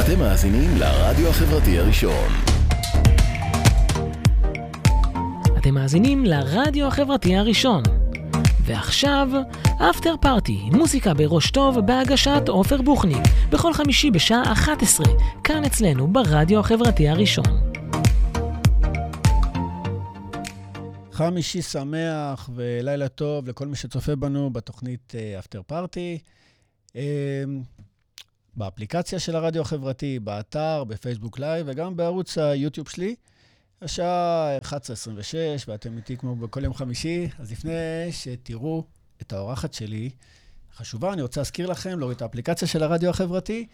אתם מאזינים לרדיו החברתי הראשון. אתם מאזינים לרדיו החברתי הראשון. ועכשיו, אפטר פארטי, מוזיקה בראש טוב בהגשת עופר בוכניק, בכל חמישי בשעה 11, כאן אצלנו ברדיו החברתי הראשון. חמישי שמח ולילה טוב לכל מי שצופה בנו בתוכנית אפטר פארטי. באפליקציה של הרדיו החברתי, באתר, בפייסבוק לייב וגם בערוץ היוטיוב שלי. השעה 11:26 ואתם איתי כמו בכל יום חמישי, אז לפני שתראו את האורחת שלי, חשובה, אני רוצה להזכיר לכם להוריד את האפליקציה של הרדיו החברתי.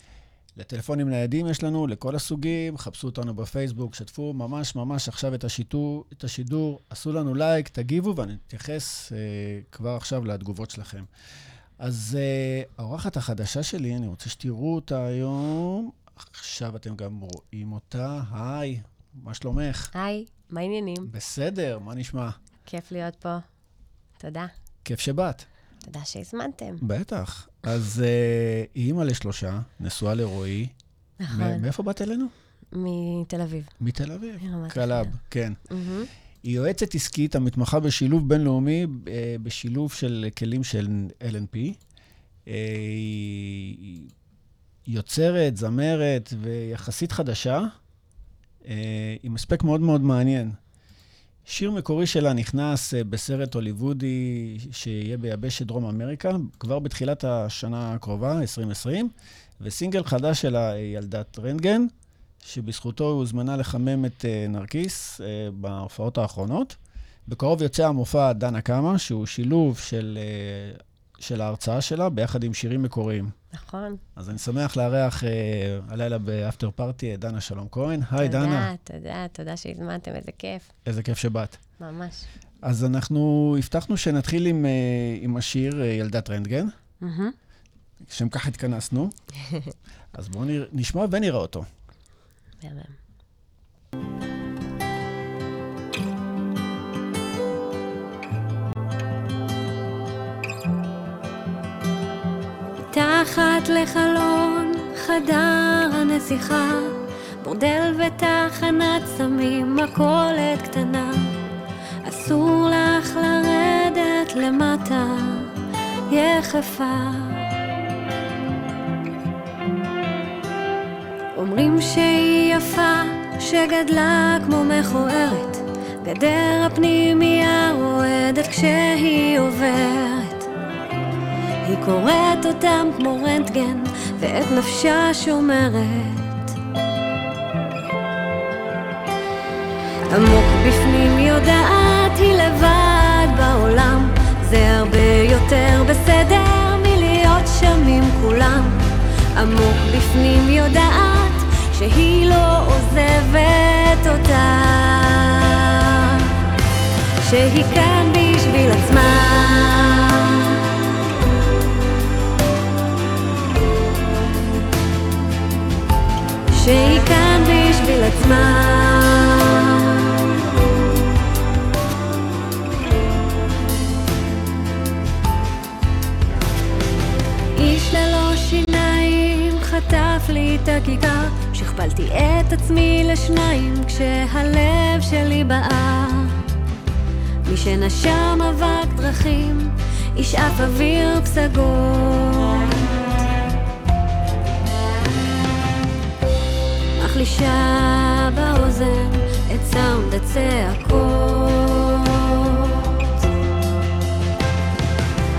לטלפונים ניידים יש לנו, לכל הסוגים, חפשו אותנו בפייסבוק, שתפו ממש ממש עכשיו את, השיטור, את השידור, עשו לנו לייק, תגיבו, ואני אתייחס אה, כבר עכשיו לתגובות שלכם. אז אה, האורחת החדשה שלי, אני רוצה שתראו אותה היום. עכשיו אתם גם רואים אותה. היי, מה שלומך? היי, מה העניינים? בסדר, מה נשמע? כיף להיות פה. תודה. כיף שבאת. תודה שהזמנתם. בטח. אז אה, היא אימא לשלושה, נשואה לרועי. נכון. מאיפה באת אלינו? מתל אביב. מתל אביב. קלאב. כן. מהמם. היא יועצת עסקית המתמחה בשילוב בינלאומי, אה, בשילוב של כלים של LNP. אה, היא יוצרת, זמרת ויחסית חדשה, אה, עם הספק מאוד מאוד מעניין. שיר מקורי שלה נכנס בסרט הוליוודי שיהיה ביבשת דרום אמריקה, כבר בתחילת השנה הקרובה, 2020, וסינגל חדש שלה, ילדת רנטגן, שבזכותו היא הוזמנה לחמם את אה, נרקיס אה, בהופעות האחרונות. בקרוב יוצא המופע דנה קמה, שהוא שילוב של, אה, של ההרצאה שלה ביחד עם שירים מקוריים. נכון. אז אני שמח לארח אה, הלילה באפטר פארטי את דנה שלום כהן. היי, דנה. תודה, תודה, תודה שהזמנתם, איזה כיף. איזה כיף שבאת. ממש. אז אנחנו הבטחנו שנתחיל עם, אה, עם השיר אה, ילדת רנטגן, מהמם. לשם כך התכנסנו. אז בואו. נשמע ונראה אותו. מהמם. מתחת לחלון חדר הנסיכה, בורדל ותחנת סמים, מכולת קטנה. אסור לך לרדת למטה, יחפה. אומרים שהיא יפה, שגדלה כמו מכוערת, גדר הפנימייה רועדת כשהיא עוברת. היא קוראת אותם כמו רנטגן, ואת נפשה שומרת. עמוק בפנים יודעת היא לבד בעולם, זה הרבה יותר בסדר מלהיות שם עם כולם. עמוק בפנים יודעת שהיא לא עוזבת אותה, שהיא כאן בשביל עצמה. שהיא כאן בשביל עצמה. איש ללא שיניים חטף לי את הכיכר, שכפלתי את עצמי לשניים כשהלב שלי בער. מי שנשם אבק דרכים, ישאף אוויר פסגות. מחלישה באוזן את סאונד הצעקות.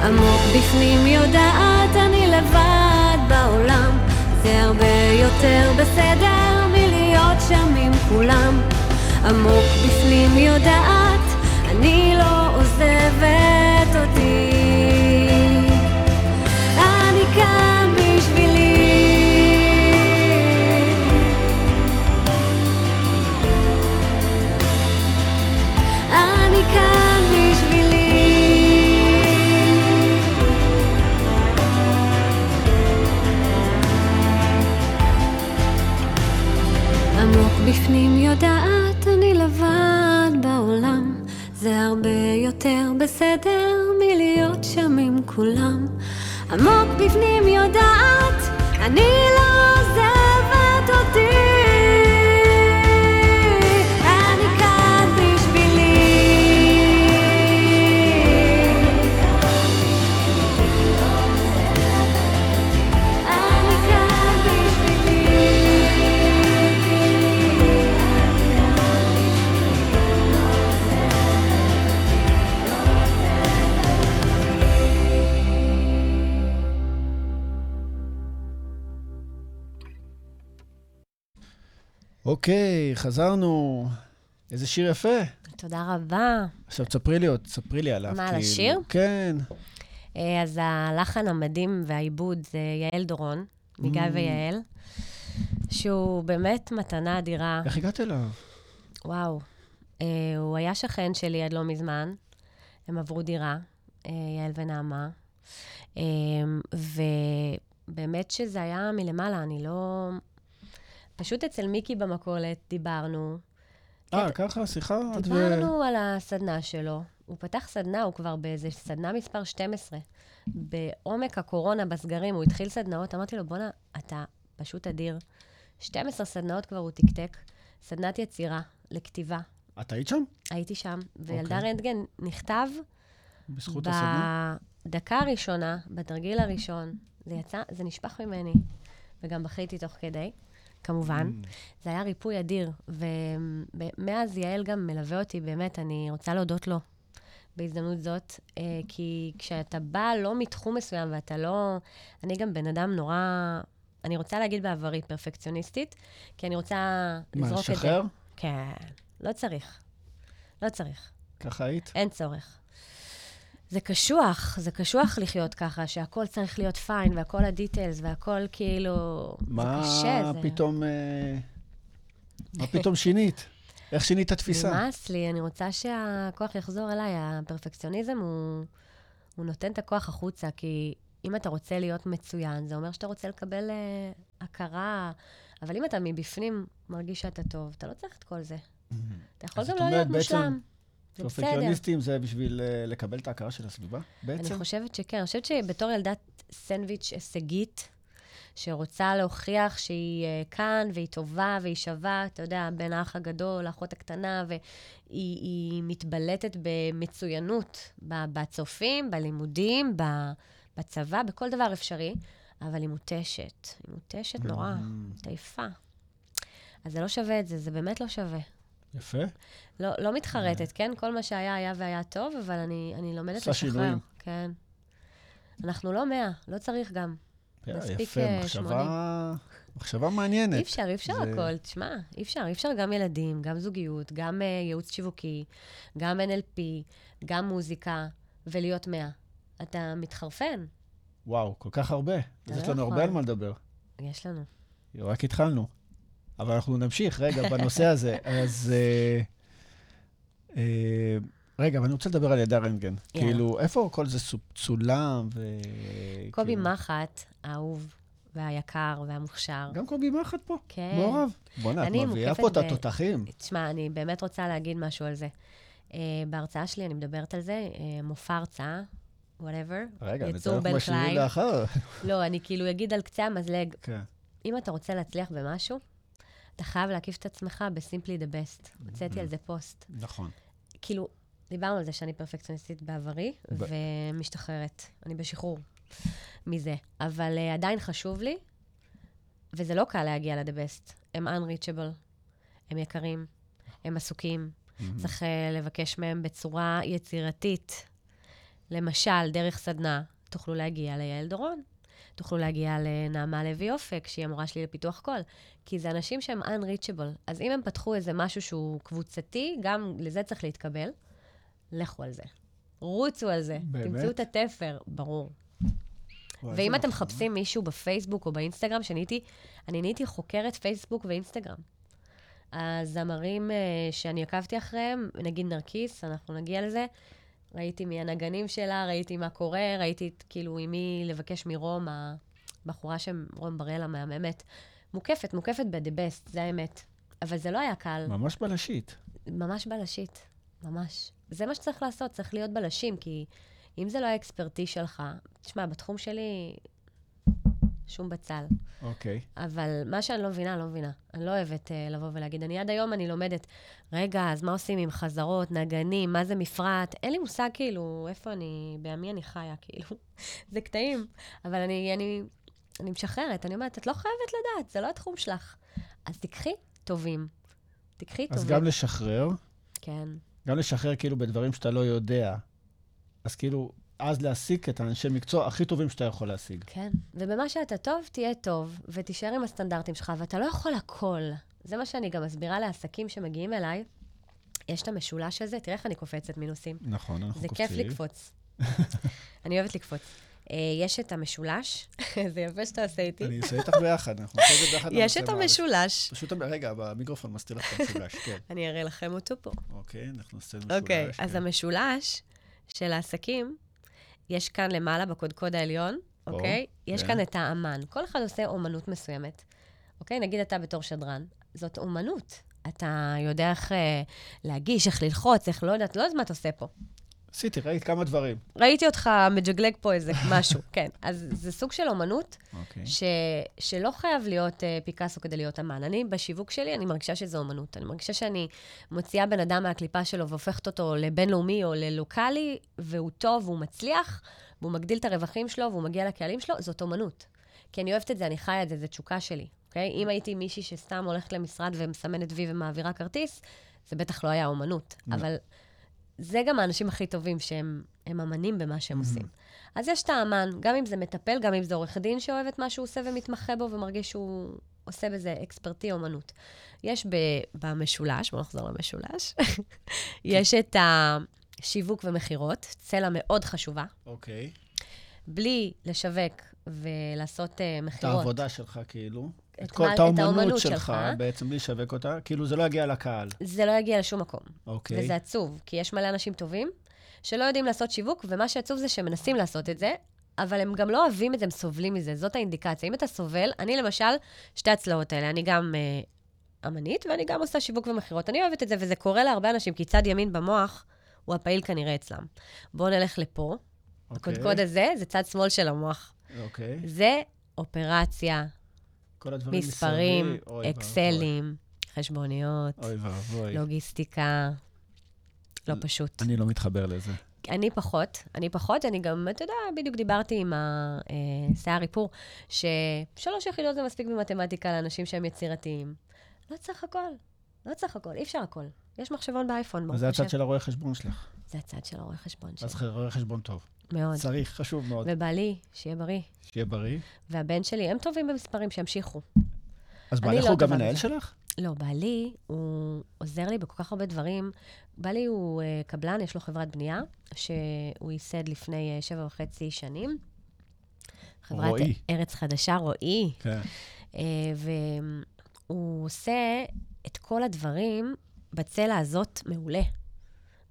עמוק בפנים יודעת אני לבד בעולם, זה הרבה יותר בסדר מלהיות שם עם כולם. עמוק בפנים יודעת, אני לא עוזבת אותי. בפנים יודעת אני לבד בעולם. זה הרבה יותר בסדר מלהיות שם עם כולם. עמוק בפנים יודעת אני לא עוזבת אוקיי, חזרנו. איזה שיר יפה. תודה רבה. עכשיו תספרי לי עוד, תספרי לי עליו. מה, על כאילו. השיר? כן. אה, אז הלחן המדהים והעיבוד זה יעל דורון, מגיא Mm. ויעל, שהוא באמת מתנה אדירה. איך הגעת אליו? וואו. אה, הוא היה שכן שלי עד לא מזמן. הם עברו דירה, אה, יעל ונעמה. אה, ובאמת שזה היה מלמעלה, אני לא... פשוט אצל מיקי במכולת דיברנו. אה, ככה, שיחה? את ו- דיברנו על הסדנה שלו. הוא פתח סדנה, הוא כבר באיזה סדנה מספר 12. בעומק הקורונה, בסגרים, הוא התחיל סדנאות, אמרתי לו, בואנה, אתה פשוט אדיר. 12 סדנאות כבר הוא תקתק. סדנת יצירה לכתיבה. את היית שם? הייתי שם, וילדה אוקיי. רנטגן נכתב בזכות הסדנה? בדקה הראשונה, בתרגיל הראשון. זה יצא, זה נשפך ממני. וגם בכיתי תוך כדי, כמובן. Mm. זה היה ריפוי אדיר, ומאז יעל גם מלווה אותי, באמת, אני רוצה להודות לו בהזדמנות זאת, אה, כי כשאתה בא לא מתחום מסוים ואתה לא... אני גם בן אדם נורא... אני רוצה להגיד בעברי פרפקציוניסטית, כי אני רוצה מה, לזרוק את זה. לשחרר? כן, לא צריך. לא צריך. ככה היית? אין צורך. זה קשוח, זה קשוח לחיות ככה, שהכל צריך להיות פיין, והכל הדיטיילס, והכל כאילו... מה זה קשה, זה... פתאום... אה, מה פתאום שינית? איך שינית את התפיסה? נמאס לי, אני רוצה שהכוח יחזור אליי. הפרפקציוניזם הוא, הוא נותן את הכוח החוצה, כי אם אתה רוצה להיות מצוין, זה אומר שאתה רוצה לקבל uh, הכרה, אבל אם אתה מבפנים מרגיש שאתה טוב, אתה לא צריך את כל זה. אתה יכול גם לא להיות בעצם, מושלם. זה בסדר. פרפקציוניסטים זה בשביל אה, לקבל את ההכרה של הסביבה, אני בעצם? חושבת שכן. אני חושבת שבתור ילדת סנדוויץ' הישגית, שרוצה להוכיח שהיא אה, כאן, והיא טובה, והיא שווה, אתה יודע, בין האח הגדול לאחות הקטנה, והיא היא מתבלטת במצוינות בצופים, בלימודים, בצבא, בכל דבר אפשרי, אבל היא מותשת. היא מותשת נורא, Mm. עייפה. אז זה לא שווה את זה, זה באמת לא שווה. יפה. לא, לא מתחרטת, כן? כל מה שהיה, היה והיה טוב, אבל אני, אני לומדת עושה לשחרר. שינויים. כן. אנחנו לא מאה, לא צריך גם. מספיק, יפה, אה, מחשבה... מחשבה מעניינת. אי אפשר, אי אפשר זה- הכל. תשמע, אי אפשר, אי אפשר גם ילדים, גם זוגיות, גם uh, ייעוץ שיווקי, גם NLP, גם מוזיקה, ולהיות מאה. אתה מתחרפן, וואו, כל כך הרבה. אז יש לא לנו יכול. הרבה על מה לדבר. יש לנו. רק התחלנו. אבל אנחנו נמשיך רגע בנושא הזה. אז... אה, אה, רגע, אבל אני רוצה לדבר על ידה רנטגן. יאללה. כאילו, איפה כל זה צולם ו... קובי כאילו- מחט, האהוב והיקר והמוכשר. גם קובי מחט פה? כן. מעורב? בוא'נה, את מביאה פה את ב- התותחים. תשמע, אני באמת רוצה להגיד משהו על זה. Uh, בהרצאה שלי אני מדברת על זה, uh, מופע הרצאה, whatever. רגע, בן בשיעור קלייב. לאחר. לא, אני כאילו אגיד על קצה המזלג, כן. אם אתה רוצה להצליח במשהו, אתה חייב להקיף את עצמך ב-simply the best. הוצאתי על זה פוסט. נכון. כאילו, דיברנו על זה שאני פרפקציוניסטית בעברי, ב- ומשתחררת. אני בשחרור מזה. אבל אה, עדיין חשוב לי, וזה לא קל להגיע ל-the best. הם unreachable, הם יקרים, הם עסוקים. צריך uh, לבקש מהם בצורה יצירתית. למשל, דרך סדנה, תוכלו להגיע ליעל דורון. תוכלו להגיע לנעמה לוי אופק, שהיא המורה שלי לפיתוח קול. כי זה אנשים שהם unreachable. אז אם הם פתחו איזה משהו שהוא קבוצתי, גם לזה צריך להתקבל. לכו על זה. רוצו על זה. באמת? תמצאו את התפר, ברור. ואם אתם. מחפשים מישהו בפייסבוק או באינסטגרם, שאני הייתי, אני נהייתי חוקרת פייסבוק ואינסטגרם. הזמרים אה, שאני עקבתי אחריהם, נגיד נרקיס, אנחנו נגיע לזה, ראיתי מי הנגנים שלה, ראיתי מה קורה, ראיתי כאילו עם מי לבקש מרום, הבחורה שם, רום בראלה, מהממת. מוקפת, מוקפת ב-the best, זה האמת. אבל זה לא היה קל, ממש בלשית. ממש בלשית, ממש. זה מה שצריך לעשות, צריך להיות בלשים, כי אם זה לא האקספרטי שלך, תשמע, בתחום שלי, שום בצל. אוקיי. אבל מה שאני לא מבינה, לא מבינה. אני לא אוהבת uh, לבוא ולהגיד. אני עד היום, אני לומדת, רגע, אז מה עושים עם חזרות, נגנים, מה זה מפרט? אין לי מושג, כאילו, איפה אני, בימי אני חיה, כאילו. זה קטעים. אבל אני, אני, אני משחררת, אני אומרת, את לא חייבת לדעת, זה לא התחום שלך. אז תיקחי טובים. תיקחי אז טובים. גם לשחרר, כן. גם לשחרר כאילו בדברים שאתה לא יודע. אז כאילו, אז להשיג את האנשי מקצוע הכי טובים שאתה יכול להשיג. כן, ובמה שאתה טוב, תהיה טוב, ותישאר עם הסטנדרטים שלך, ואתה לא יכול הכל. זה מה שאני גם מסבירה לעסקים שמגיעים אליי. יש את המשולש הזה, תראה איך אני קופצת מינוסים. נכון, אנחנו זה קופצים. כיף לקפוץ. אני אוהבת לקפוץ. אה, יש את המשולש, זה יפה שאתה עושה איתי. אני אעשה איתך ביחד, אנחנו נעשה את זה ביחד. יש את. המשולש. פשוט, רגע, במיקרופון מסתיר לך את המשולש, כן. אני אראה לכם אותו פה. אוקיי, אנחנו נעשה משולש. אוקיי, אז כן. המשולש של העסקים, יש כאן למעלה בקודקוד העליון, אוקיי? יש כן. כאן את האמן. כל אחד עושה אומנות מסוימת. אוקיי? נגיד אתה בתור שדרן, זאת אומנות. אתה יודע איך אה, להגיש, איך ללחוץ, איך לא יודעת, לא יודעת מה אתה עושה פה. עשיתי, ראית כמה דברים. ראיתי אותך מג'גלג פה איזה משהו, כן. אז זה סוג של אומנות אוקיי. ש, שלא חייב להיות uh, פיקאסו כדי להיות אמן. אני, בשיווק שלי, אני מרגישה שזו אומנות. אני מרגישה שאני מוציאה בן אדם מהקליפה שלו והופכת אותו לבינלאומי או ללוקאלי, והוא טוב והוא מצליח, והוא מגדיל את הרווחים שלו והוא מגיע לקהלים שלו, זאת אומנות. כי אני אוהבת את זה, אני חיה את זה, זו תשוקה שלי, אוקיי? אם הייתי מישהי שסתם הולכת למשרד ומסמנת וי ומעבירה כרטיס, זה בטח לא היה אומנות. אבל זה גם האנשים הכי טובים, שהם הם אמנים במה שהם עושים. אז יש את האמן, גם אם זה מטפל, גם אם זה עורך דין שאוהב את מה שהוא עושה ומתמחה בו ומרגיש שהוא עושה בזה אקספרטי אומנות. יש ב, במשולש, בואו נחזור למשולש, יש את השיווק ומכירות, צלע מאוד חשובה. אוקיי. בלי לשווק ולעשות uh, את מכירות. העבודה שלך, כאילו. את כל- מה- את את האומנות האומנות שלך, שלך. בעצם בלי לשווק אותה, כאילו זה לא יגיע לקהל. זה לא יגיע לשום מקום. אוקיי. וזה עצוב, כי יש מלא אנשים טובים שלא יודעים לעשות שיווק, ומה שעצוב זה שהם מנסים לעשות את זה, אבל הם גם לא אוהבים את זה, הם סובלים מזה, זאת האינדיקציה. אם אתה סובל, אני למשל, שתי הצלעות האלה, אני גם אה, אמנית ואני גם עושה שיווק ומכירות. אני אוהבת את זה, וזה קורה להרבה אנשים, כי צד ימין במוח הוא הפעיל כנראה אצלם. בואו נלך לפה. אוקיי. הקודקוד הזה זה צד שמאל של המוח. אוקיי. זה אופרציה, כל הדברים מספרים, מסביב, ואבוי. אקסלים, חשבוניות, אוי ואבוי. לוגיסטיקה. לא פשוט. אני לא מתחבר לזה. אני פחות, אני פחות, אני גם, אתה יודע, בדיוק דיברתי עם השיער איפור, ששלוש יחידות זה מספיק במתמטיקה לאנשים שהם יצירתיים. לא צריך הכל, לא צריך הכל, אי אפשר הכל. יש מחשבון באייפון, אז זה. הצד של הרואה חשבון שלך. זה הצד של הרואה חשבון שלי, אז רואה חשבון טוב. מאוד. צריך, חשוב מאוד. ובעלי, שיהיה בריא. שיהיה בריא. והבן שלי, הם טובים במספרים, שימשיכו. אז בעלך לא הוא גם מנהל. שלך? לא, בעלי, הוא עוזר לי בכל כך הרבה דברים. בעלי הוא uh, קבלן, יש לו חברת בנייה, שהוא ייסד לפני uh, שבע וחצי שנים. חברת רועי. ארץ חדשה, רועי. כן. Uh, והוא עושה את כל הדברים בצלע הזאת מעולה.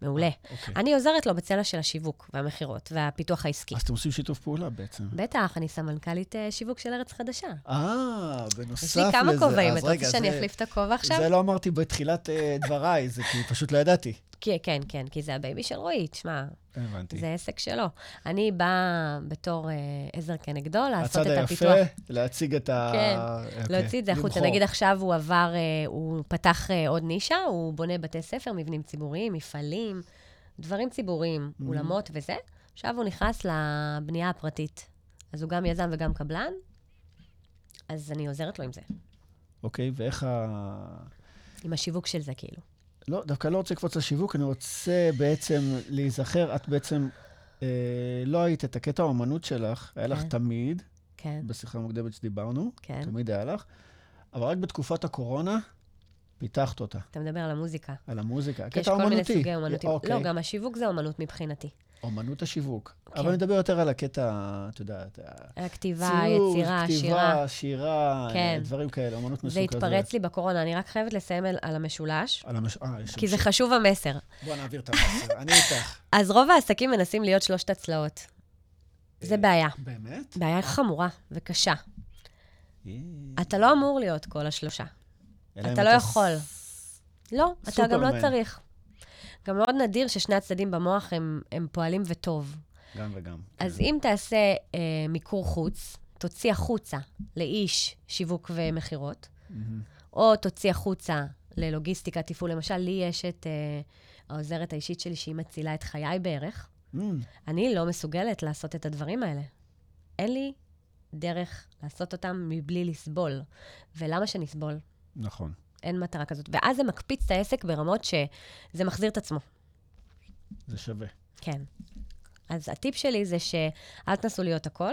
מעולה. אוקיי. אני עוזרת לו בצלע של השיווק והמכירות והפיתוח העסקי. אז אתם עושים שיתוף פעולה בעצם. בטח, אני סמנכ"לית אה, שיווק של ארץ חדשה. אה, בנוסף יש לזה. לי כמה כובעים, אתה רוצה שאני אחליף את הכובע עכשיו? זה לא אמרתי בתחילת אה, דבריי, זה כי פשוט לא ידעתי. כי- כן, כן, כי זה הבייבי של רועי, תשמע, הבנתי. זה עסק שלו. אני באה בתור אה, עזר כנגדו לעשות הצד את היפה, הפיתוח. להציג את ה... כן, אוקיי, להוציא את זה החוצה. נגיד עכשיו הוא עבר, אה, הוא פתח אה, עוד נישה, הוא בונה בתי ספר, מבנים ציבוריים, מפעלים, דברים ציבוריים, Mm-hmm. אולמות וזה. עכשיו הוא נכנס לבנייה הפרטית. אז הוא גם יזם וגם קבלן, אז אני עוזרת לו עם זה, אוקיי, ואיך ה... עם השיווק של זה, כאילו. לא, דווקא לא רוצה לקפוץ לשיווק, אני רוצה בעצם להיזכר, את בעצם אה, לא היית את הקטע האומנות שלך, היה לך כן. תמיד, כן, בשיחה המוקדמת שדיברנו, כן. תמיד היה לך, אבל רק בתקופת הקורונה פיתחת אותה, אתה מדבר על המוזיקה. על המוזיקה. יש הקטע כל מיני האומנותי. סוגי אומנותים. אוקיי, לא, גם השיווק זה אומנות מבחינתי. אומנות השיווק. כן. אבל אני מדבר יותר על הקטע, את יודעת, הכתיבה, ציור, יצירה, כתיבה, שירה. שירה, כן. אה, דברים כאלה, אומנות מסוג זה כזה. התפרץ לי בקורונה, אני רק חייבת לסיים על, על המשולש, על המש... אה, יש כי זה חשוב המסר. בוא נעביר את המסר, אני איתך. אז רוב העסקים מנסים להיות שלושת הצלעות. זה אה, בעיה. באמת? בעיה חמורה וקשה. אה, אתה לא אמור להיות כל השלושה. אתה לא יכול. לא, אתה גם לא. צריך. גם מאוד נדיר ששני הצדדים במוח הם, הם פועלים וטוב. גם וגם. אז כן. אם תעשה אה, מיקור חוץ, תוציא החוצה לאיש שיווק ומכירות, מהמם. או תוציא החוצה ללוגיסטיקה, תפעול. למשל, לי יש את אה, העוזרת האישית שלי, שהיא מצילה את חיי בערך. אמ, אני לא מסוגלת לעשות את הדברים האלה. אין לי דרך לעשות אותם מבלי לסבול. ולמה שנסבול? נכון. אין מטרה כזאת. ואז זה מקפיץ את העסק ברמות שזה מחזיר את עצמו. זה שווה. כן. אז הטיפ שלי זה שאל תנסו להיות הכל,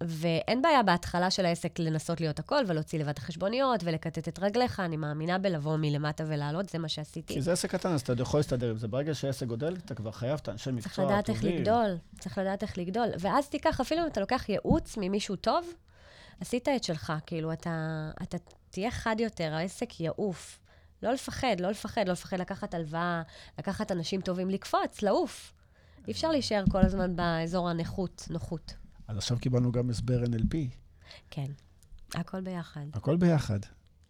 ואין בעיה בהתחלה של העסק לנסות להיות הכל ולהוציא לבד החשבוניות ולקטט את רגליך. אני מאמינה בלבוא מלמטה ולעלות, זה מה שעשיתי. כי זה עסק קטן, אז אתה יכול להסתדר עם זה. ברגע שהעסק גודל, אתה כבר חייב את האנשי מקצוע צריך לדעת איך. לגדול, צריך לדעת איך לגדול. ואז תיקח, אפילו אם אתה לוקח ייעוץ ממישהו טוב, עשית את שלך, כאילו, אתה, אתה תהיה חד יותר, העסק יעוף. לא לפחד, לא לפחד, לא לפחד לקחת הלוואה, לקחת אנשים טובים, לקפוץ, לעוף. אי אפשר להישאר כל הזמן באזור הנוחות, נוחות. אז עכשיו קיבלנו גם הסבר NLP. כן, הכל ביחד. הכל ביחד.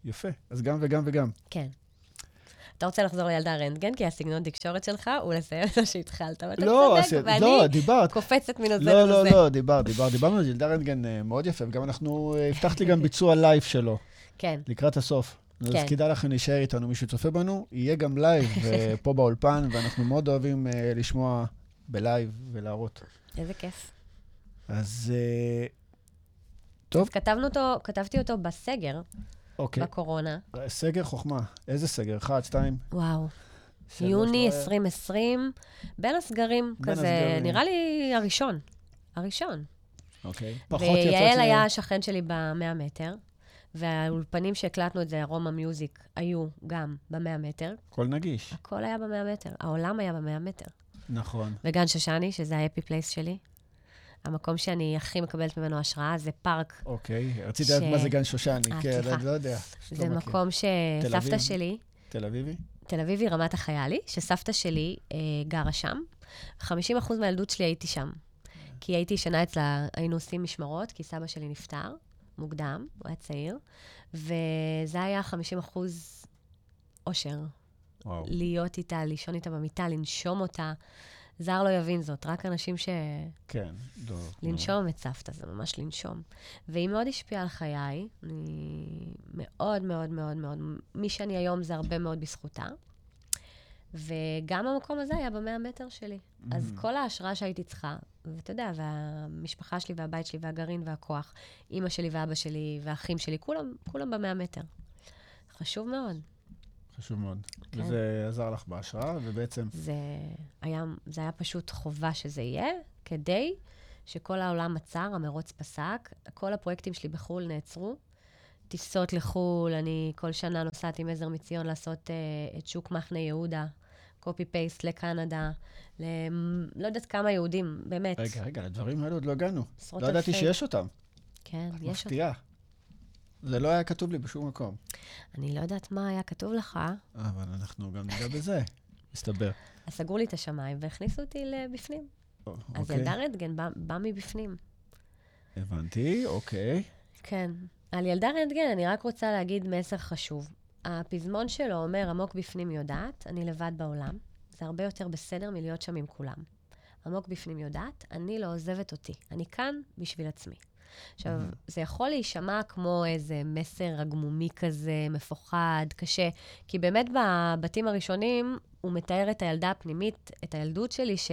יפה. אז גם וגם וגם. כן. אתה רוצה לחזור לילדה רנטגן, כי הסגנון תקשורת שלך הוא לסיים את מה שהתחלת, ואתה לא, צודק, ואני לא, דיברת. קופצת מנושא לא, לא, לנושא. לא, דיברת, דיברת. דיברנו על ילדה רנטגן אה, מאוד יפה, וגם אנחנו, אה, הבטחת לי גם ביצוע לייב שלו, כן, לקראת הסוף. אז כן. כדאי לכם להישאר איתנו, מי שצופה בנו, יהיה גם לייב אה, פה באולפן, ואנחנו מאוד אוהבים לשמוע בלייב ולהראות. איזה כיף. אז טוב, אז כתבנו אותו, כתבתי אותו בסגר, אוקיי. בקורונה. סגר כמה. איזה סגר? אחד, שתיים, וואו. יוני לא היה- 2020, בין הסגרים, בין כזה, הסגרים. נראה לי הראשון. הראשון. אוקיי. פחות ויעל יצאת... היה השכן שלי במאה מטר, והאולפנים שהקלטנו את זה, ארומה מיוזיק, היו גם במאה מטר. הכל נגיש. הכל היה במאה מטר, העולם היה במאה מטר. נכון. וגן שושני, שזה happy place שלי. המקום שאני הכי מקבלת ממנו השראה, זה פארק. אוקיי. רציתי לדעת מה זה גן שושני. אה, כן. אני לא יודע. זה לא. מקום שסבתא? שלי, תל אביבי? תל אביבי, רמת החיילית, שסבתא שלי אה, גרה שם. 50% מהילדות שלי הייתי שם. כי הייתי ישנה אצלה, היינו עושים משמרות, כי סבא שלי נפטר מוקדם, הוא היה צעיר, וזה היה 50% אושר. וואו. להיות איתה, לישון איתה במיטה, לנשום אותה. זר לא יבין זאת, רק אנשים ש... כן. לא, לנשום את סבתא, זה ממש לנשום. והיא מאוד השפיעה על חיי, אני מאוד מאוד מאוד מאוד, מי שאני היום זה הרבה מאוד בזכותה. וגם המקום הזה היה במאה מטר שלי. אז כל ההשראה שהייתי צריכה, ואתה יודע, והמשפחה שלי והבית שלי והגרעין והכוח, אימא שלי ואבא שלי והאחים שלי, כולם, כולם במאה מטר. חשוב מאוד. חשוב מאוד. כן. וזה עזר לך בהשראה, ובעצם... זה היה, זה היה פשוט חובה שזה יהיה, כדי שכל העולם עצר, המרוץ פסק, כל הפרויקטים שלי בחו"ל נעצרו. טיסות לחו"ל, אני כל שנה נוסעת עם עזר מציון לעשות uh, את שוק מחנה יהודה, קופי פייסט לקנדה, ל... לא יודעת כמה יהודים, באמת. רגע, רגע, לדברים האלו עוד לא הגענו. לא ידעתי. שיש אותם. כן, יש אותם. מפתיעה. זה לא היה כתוב לי בשום מקום. אני לא יודעת מה היה כתוב לך, אבל אנחנו גם ניגע בזה, מסתבר. אז סגרו לי את השמיים והכניסו אותי לבפנים. אז אוקיי, ילדה רנטגן בא, בא מבפנים. הבנתי, אוקיי. כן. על ילדה רנטגן אני רק רוצה להגיד מסר חשוב. הפזמון שלו אומר, עמוק בפנים יודעת, אני לבד בעולם. זה הרבה יותר בסדר מלהיות שם עם כולם. עמוק בפנים יודעת, אני לא עוזבת אותי. אני כאן בשביל עצמי. עכשיו, זה יכול להישמע כמו איזה מסר הגמומי כזה, מפוחד, קשה, כי באמת בבתים הראשונים הוא מתאר את הילדה הפנימית, את הילדות שלי, ש...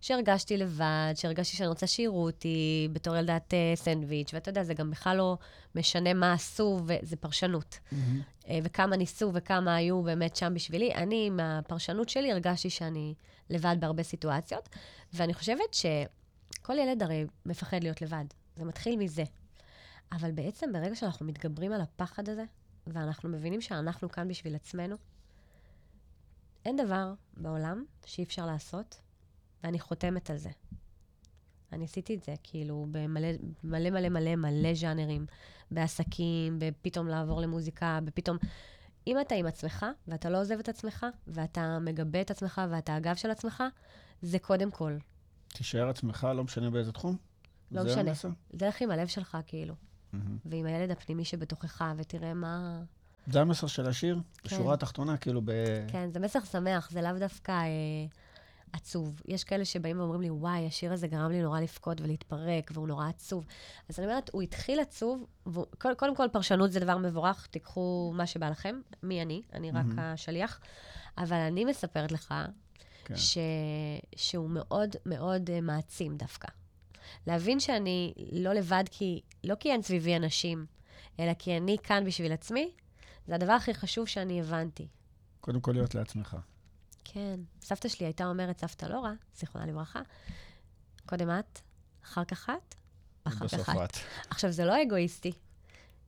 שהרגשתי לבד, שהרגשתי שאני רוצה שיראו אותי בתור ילדת uh, סנדוויץ', ואתה יודע, זה גם בכלל לא משנה מה עשו, וזה פרשנות. uh, וכמה ניסו וכמה היו באמת שם בשבילי. אני, מהפרשנות שלי, הרגשתי שאני לבד בהרבה סיטואציות, ואני חושבת שכל ילד הרי מפחד להיות לבד. זה מתחיל מזה. אבל בעצם ברגע שאנחנו מתגברים על הפחד הזה, ואנחנו מבינים שאנחנו כאן בשביל עצמנו, אין דבר בעולם שאי אפשר לעשות, ואני חותמת על זה. אני עשיתי את זה, כאילו, במלא מלא מלא מלא ז'אנרים, בעסקים, בפתאום לעבור למוזיקה, בפתאום... אם אתה עם עצמך, ואתה לא עוזב את עצמך, ואתה מגבה את עצמך, ואתה הגב של עצמך, זה קודם כל. תישאר עצמך, לא משנה באיזה תחום? לא זה משנה. המסר? לך עם הלב שלך, כאילו. מהמם. ועם הילד הפנימי שבתוכך, ותראה מה... זה המסר של השיר? כן. בשורה התחתונה, כאילו ב... כן, זה מסר שמח, זה לאו דווקא אה, עצוב. יש כאלה שבאים ואומרים לי, וואי, השיר הזה גרם לי נורא לבכות ולהתפרק, והוא נורא עצוב. אז אני אומרת, הוא התחיל עצוב, והוא, קודם, קודם כל, פרשנות זה דבר מבורך, תיקחו מה שבא לכם. מי אני? אני רק מהמם. השליח. אבל אני מספרת לך כן. ש... שהוא מאוד מאוד אה, מעצים דווקא. להבין שאני לא לבד, כי, לא כי אין סביבי אנשים, אלא כי אני כאן בשביל עצמי, זה הדבר הכי חשוב שאני הבנתי. קודם כל להיות לעצמך. כן. סבתא שלי הייתה אומרת, סבתא לורה, זיכרונה לברכה, קודם את, אחר כך את, אח בסוף אחת. את. עכשיו, זה לא אגואיסטי.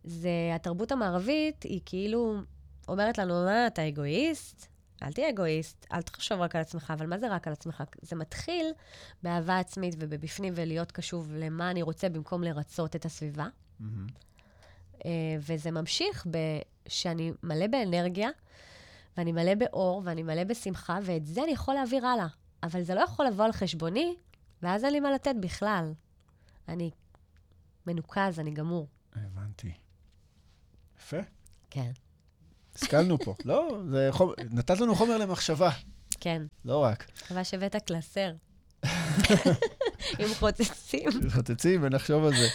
זה, התרבות המערבית היא כאילו אומרת לנו, מה, אתה אגואיסט? אל תהיה אגואיסט, אל תחשוב רק על עצמך, אבל מה זה רק על עצמך? זה מתחיל באהבה עצמית ובבפנים ולהיות קשוב למה אני רוצה במקום לרצות את הסביבה. מהמם. אה, וזה ממשיך שאני מלא באנרגיה, ואני מלא באור, ואני מלא בשמחה, ואת זה אני יכול להעביר הלאה. אבל זה לא יכול לבוא על חשבוני, ואז אין לי מה לתת בכלל. אני מנוקז, אני גמור. הבנתי. יפה. כן. השכלנו פה. לא, זה חומר, נתת לנו חומר למחשבה, כן. לא רק. מקווה שהבאת קלסר. עם חוצצים. חוצצים ונחשוב על זה.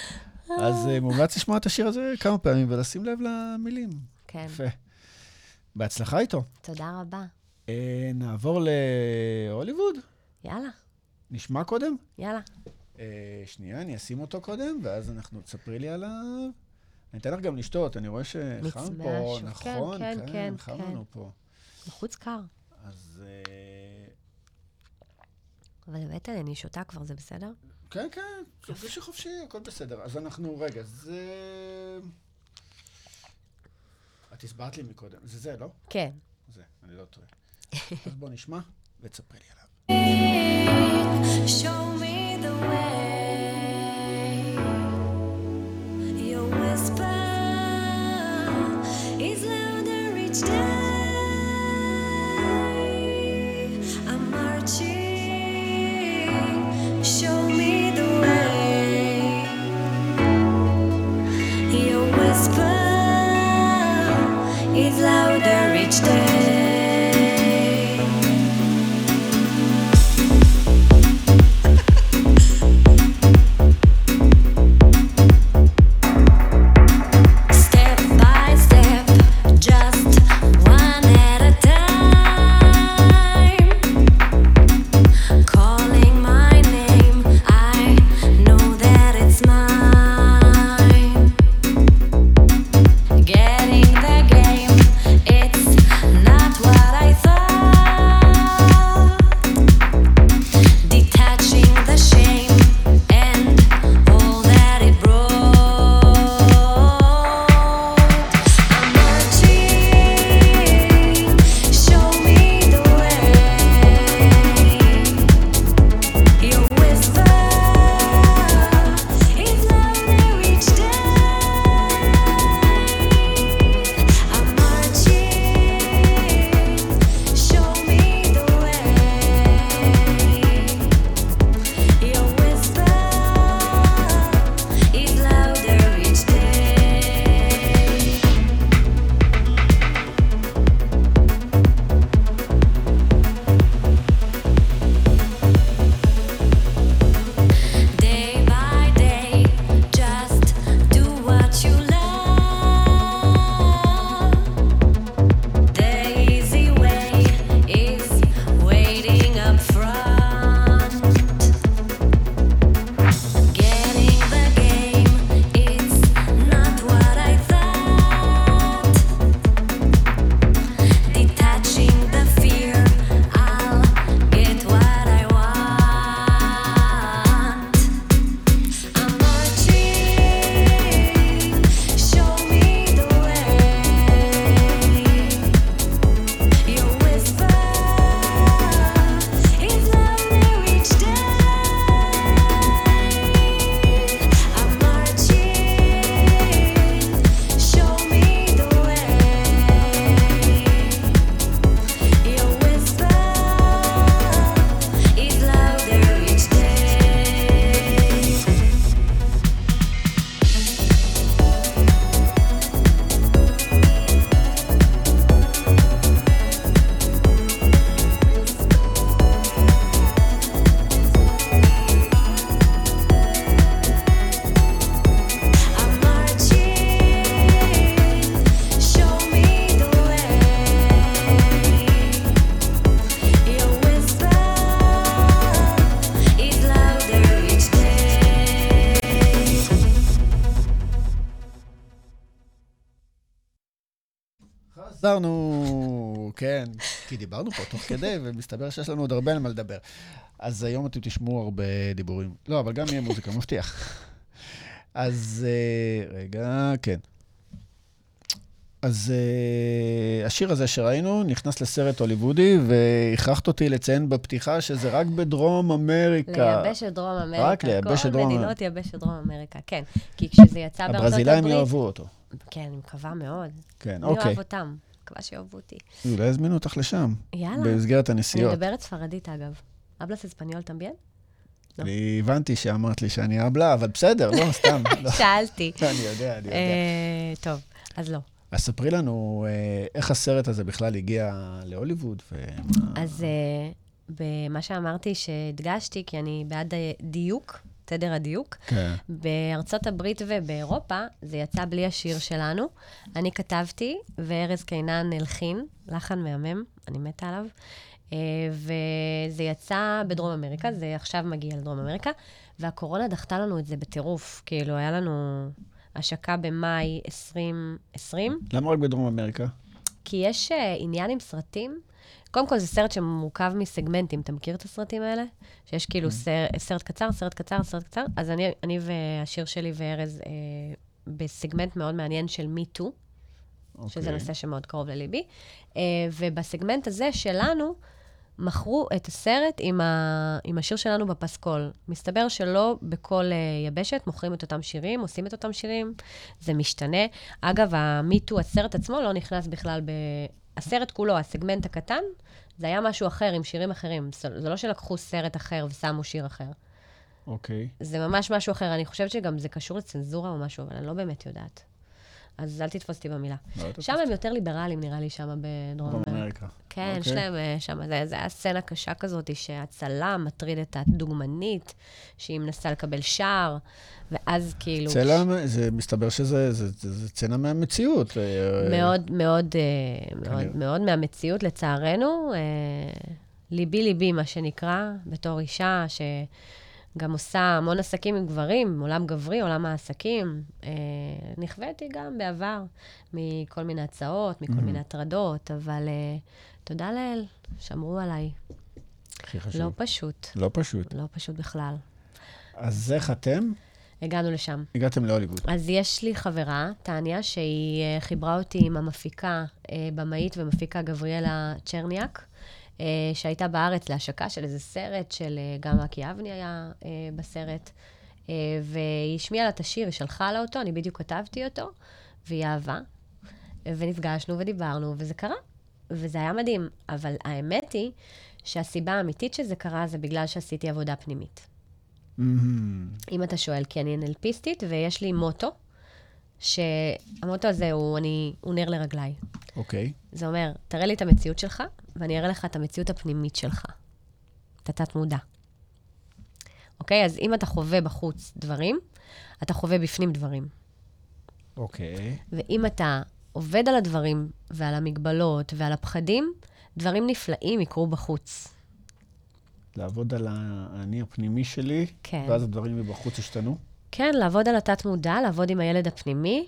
אז אה, מומלץ לשמוע את השיר הזה כמה פעמים ולשים לב למילים. כן. יפה. בהצלחה איתו. תודה רבה. אה, נעבור להוליווד. יאללה, נשמע קודם? יאללה. אה, שנייה, אני אשים אותו קודם, ואז אנחנו, תספרי לי עליו. אני אתן לך גם לשתות, אני רואה שחם פה. נכון? כן, כן, כן, חם כן. לנו פה. בחוץ קר. אז אה, אבל לי, אני שותה כבר, זה בסדר? כן, כן, תרגישי חופשי, הכל בסדר. אז אנחנו, רגע, זה... את הסברת לי מקודם, זה זה, לא? כן. זה, אני לא טועה. אז בוא נשמע ותספרי לי עליו. Show me the way. each. דיברנו פה תוך כדי, ומסתבר שיש לנו עוד הרבה על מה לדבר. אז היום אתם תשמעו הרבה דיבורים. לא, אבל גם יהיה מוזיקה, מבטיח. אז אה, רגע, כן. אז אה, השיר הזה שראינו נכנס לסרט הוליוודי, והכרחת אותי לציין בפתיחה שזה רק בדרום אמריקה. לייבש את דרום אמריקה. רק לייבש את דרום כל אמריקה. מדינות יבש את דרום אמריקה, כן. כי כשזה יצא בארצות הברית... הברזילאים יאהבו אותו. כן, אני מקווה מאוד. כן, אני אוקיי. אוהב אותם. מקווה שיאהבו אותי. אולי יזמינו אותך לשם, יאללה. במסגרת אני הנסיעות. מדברת ספרדית, אגב. אבלס אספניול תמביין? לא. אני הבנתי שאמרת לי שאני אבלה, אבל בסדר, לא, סתם. לא. שאלתי. אני יודע, אני יודע. אה, טוב, אז לא. אז ספרי לנו אה, איך הסרט הזה בכלל הגיע להוליווד, ומה... אז אה, במה שאמרתי שהדגשתי, כי אני בעד דיוק, תדר הדיוק, כן. בארצות הברית ובאירופה זה יצא בלי השיר שלנו. אני כתבתי, וארז קינן הלחין, לחן מהמם, אני מתה עליו. אה, וזה יצא בדרום אמריקה, זה עכשיו מגיע לדרום אמריקה, והקורונה דחתה לנו את זה בטירוף. כאילו, היה לנו השקה במאי 2020, למה רק בדרום אמריקה? כי יש uh, עניין עם סרטים. קודם כל, זה סרט שמורכב מסגמנטים. אתה מכיר את הסרטים האלה? שיש כאילו סרט, סרט קצר, סרט קצר, סרט קצר. אז אני, אני והשיר שלי וארז אה, בסגמנט מאוד מעניין של Me Too, okay. שזה אוקיי. נושא שמאוד קרוב לליבי. אה, ובסגמנט הזה שלנו, מכרו את הסרט עם, ה... עם השיר שלנו בפסקול. מסתבר שלא בכל uh, יבשת מוכרים את אותם שירים, עושים את אותם שירים, זה משתנה. אגב, המיטו, הסרט עצמו לא נכנס בכלל ב... הסרט כולו, הסגמנט הקטן, זה היה משהו אחר עם שירים אחרים. זה לא שלקחו סרט אחר ושמו שיר אחר. אוקיי. זה ממש משהו אחר. אני חושבת שגם זה קשור לצנזורה או משהו, אבל אני לא באמת יודעת. אז אל תתפוס אותי במילה. לא. שם הם יותר ליברליים, נראה לי, שם בדרום דרום אמריקה. כן, יש אוקיי. להם אה, שם, זה, היה סצנה קשה כזאת, שהצלם מטריד את הדוגמנית, שהיא מנסה לקבל שער, ואז כאילו... צלע, זה מסתבר שזה זה- זה- זה סצנה מהמציאות. אה, מאוד, מאוד, אה, מאוד. מאוד מהמציאות, לצערנו. ליבי ליבי, מה שנקרא, בתור אישה שגם עושה המון עסקים עם גברים, עולם גברי, עולם העסקים. אה, נכוויתי גם בעבר מכל מיני הצעות, מכל Mhm. מיני הטרדות, אבל אה, תודה לאל, שמרו עליי. הכי חשוב. לא פשוט, לא פשוט. לא פשוט בכלל. אז איך אתם הגענו לשם. הגעתם להוליווד? אז יש לי חברה, טניה, שהיא אה, חיברה אותי עם המפיקה, אה, במאית ומפיקה גבריאלה צ'רניאק, שהייתה בארץ להשקה של איזה סרט, של אה, גם אקי אבני היה אה, בסרט, אה, והיא השמיעה לה את השיר, היא שלחה לה אותו, אני בדיוק כתבתי אותו, והיא אהבה, ונפגשנו ודיברנו, וזה קרה, וזה היה מדהים. אבל האמת היא שהסיבה האמיתית שזה קרה זה בגלל שעשיתי עבודה פנימית. מהמם. אם אתה שואל, כי אני NLPיסטית, ויש לי מוטו, שהמוטו הזה הוא, אני, הוא נר לרגליי. אוקיי. זה אומר, תראה לי את המציאות שלך, ואני אראה לך את המציאות הפנימית שלך. את התת-מודע. אוקיי? אז אם אתה חווה בחוץ דברים, אתה חווה בפנים דברים. אוקיי. ואם אתה עובד על הדברים ועל המגבלות ועל הפחדים, דברים נפלאים יקרו בחוץ. לעבוד על האני הפנימי שלי, כן. ואז הדברים מבחוץ השתנו? כן, לעבוד על התת-מודע, לעבוד עם הילד הפנימי,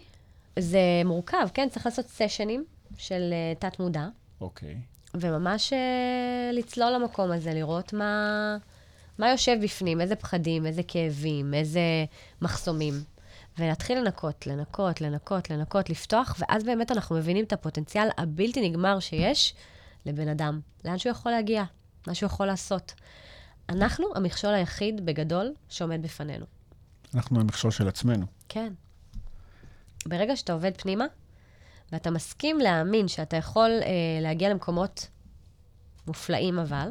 זה מורכב, כן? צריך לעשות סשנים של uh, תת-מודע, אוקיי. וממש uh, לצלול למקום הזה, לראות מה, מה יושב בפנים, איזה פחדים, איזה כאבים, איזה מחסומים. ולהתחיל לנקות, לנקות, לנקות, לנקות, לפתוח, ואז באמת אנחנו מבינים את הפוטנציאל הבלתי נגמר שיש לבן אדם, לאן שהוא יכול להגיע, מה שהוא יכול לעשות. אנחנו המכשול היחיד, בגדול, שעומד בפנינו. אנחנו המכשול של עצמנו. כן. ברגע שאתה עובד פנימה, ואתה מסכים להאמין שאתה יכול אה, להגיע למקומות מופלאים, אבל,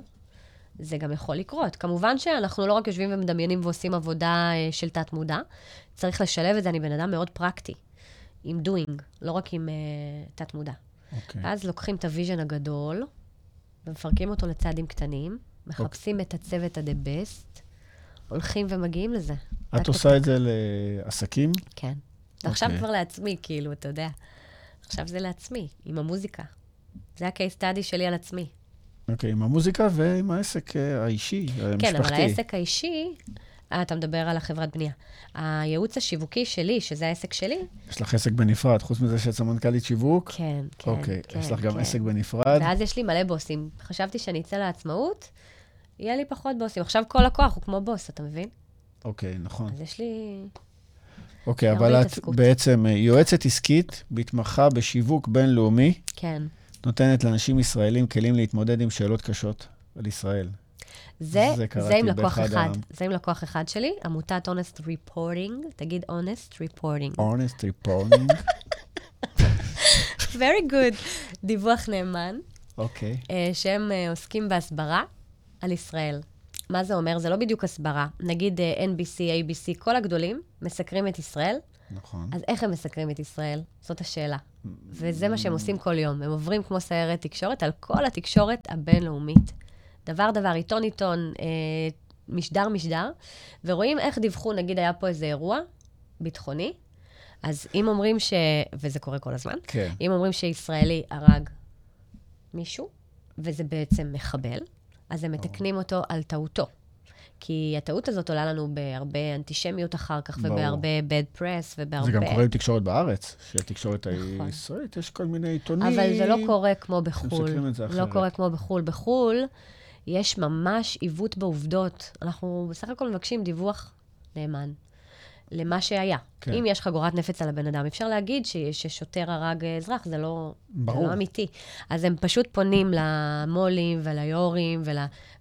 זה גם יכול לקרות. כמובן שאנחנו לא רק יושבים ומדמיינים ועושים עבודה אה, של תת-מודע, צריך לשלב את זה, אני בן אדם מאוד פרקטי, עם doing, לא רק עם אה, תת-מודע. אוקיי. ואז לוקחים את ה vision הגדול, ומפרקים אותו לצעדים קטנים, מחפשים את הצוות ה-the best, הולכים ומגיעים לזה. את עושה את זה לעסקים? כן. עכשיו אוקיי. כבר לעצמי, כאילו, אתה יודע. עכשיו זה לעצמי, עם המוזיקה. זה ה-case study שלי על עצמי. אוקיי, עם המוזיקה ועם העסק אה, האישי, המשפחתי. כן, אבל העסק האישי, אה, אתה מדבר על החברת בנייה. הייעוץ השיווקי שלי, שזה העסק שלי, יש לך עסק בנפרד, חוץ מזה שאת סמנכ"לית שיווק? כן, כן, אוקיי, כן, יש לך גם כן. עסק בנפרד? ואז יש לי מלא בוסים. חשבתי שאני אצא לעצמאות, יהיה לי פחות בוסים. עכשיו כל לקוח הוא כמו בוס, אתה מבין? אוקיי, נכון. אז יש לי... אוקיי, אבל את התעסקות. בעצם אה, יועצת עסקית, מתמחה בשיווק בינלאומי, כן. נותנת לאנשים ישראלים כלים להתמודד עם שאלות קשות על ישראל. זה, זה זה, עם לקוח אחד. ה- זה עם לקוח אחד שלי, עמותת Honest Reporting. תגיד Honest Reporting. honest reporting. Very good. דיווח נאמן, אוקיי. אה, שהם אה, עוסקים בהסברה על ישראל. מה זה אומר? זה לא בדיוק הסברה. נגיד אה, NBC, ABC, כל הגדולים מסקרים את ישראל, נכון. אז איך הם מסקרים את ישראל? זאת השאלה. וזה מה שהם עושים כל יום. הם עוברים כמו סיירת תקשורת על כל התקשורת הבינלאומית. דבר דבר, עיתון עיתון, אה, משדר משדר, ורואים איך דיווחו, נגיד היה פה איזה אירוע ביטחוני, אז אם אומרים ש... וזה קורה כל הזמן, כן. אם אומרים שישראלי הרג מישהו, וזה בעצם מחבל, אז הם מתקנים אותו על טעותו. כי הטעות הזאת עולה לנו בהרבה אנטישמיות אחר כך, ברור. ובהרבה bad press, ובהרבה... זה גם קורה עם תקשורת בארץ, שהתקשורת נכון. הישראלית, יש כל מיני עיתונים. אבל זה לא קורה כמו בחו"ל. לא. קורה כמו בחו"ל. בחו"ל יש ממש עיוות בעובדות. אנחנו בסך הכל מבקשים דיווח נאמן למה שהיה. כן. אם יש חגורת נפץ על הבן אדם, אפשר להגיד ש- ששוטר הרג אזרח, זה לא, ברור. זה לא אמיתי. אז הם פשוט פונים למו"לים וליו"רים ול...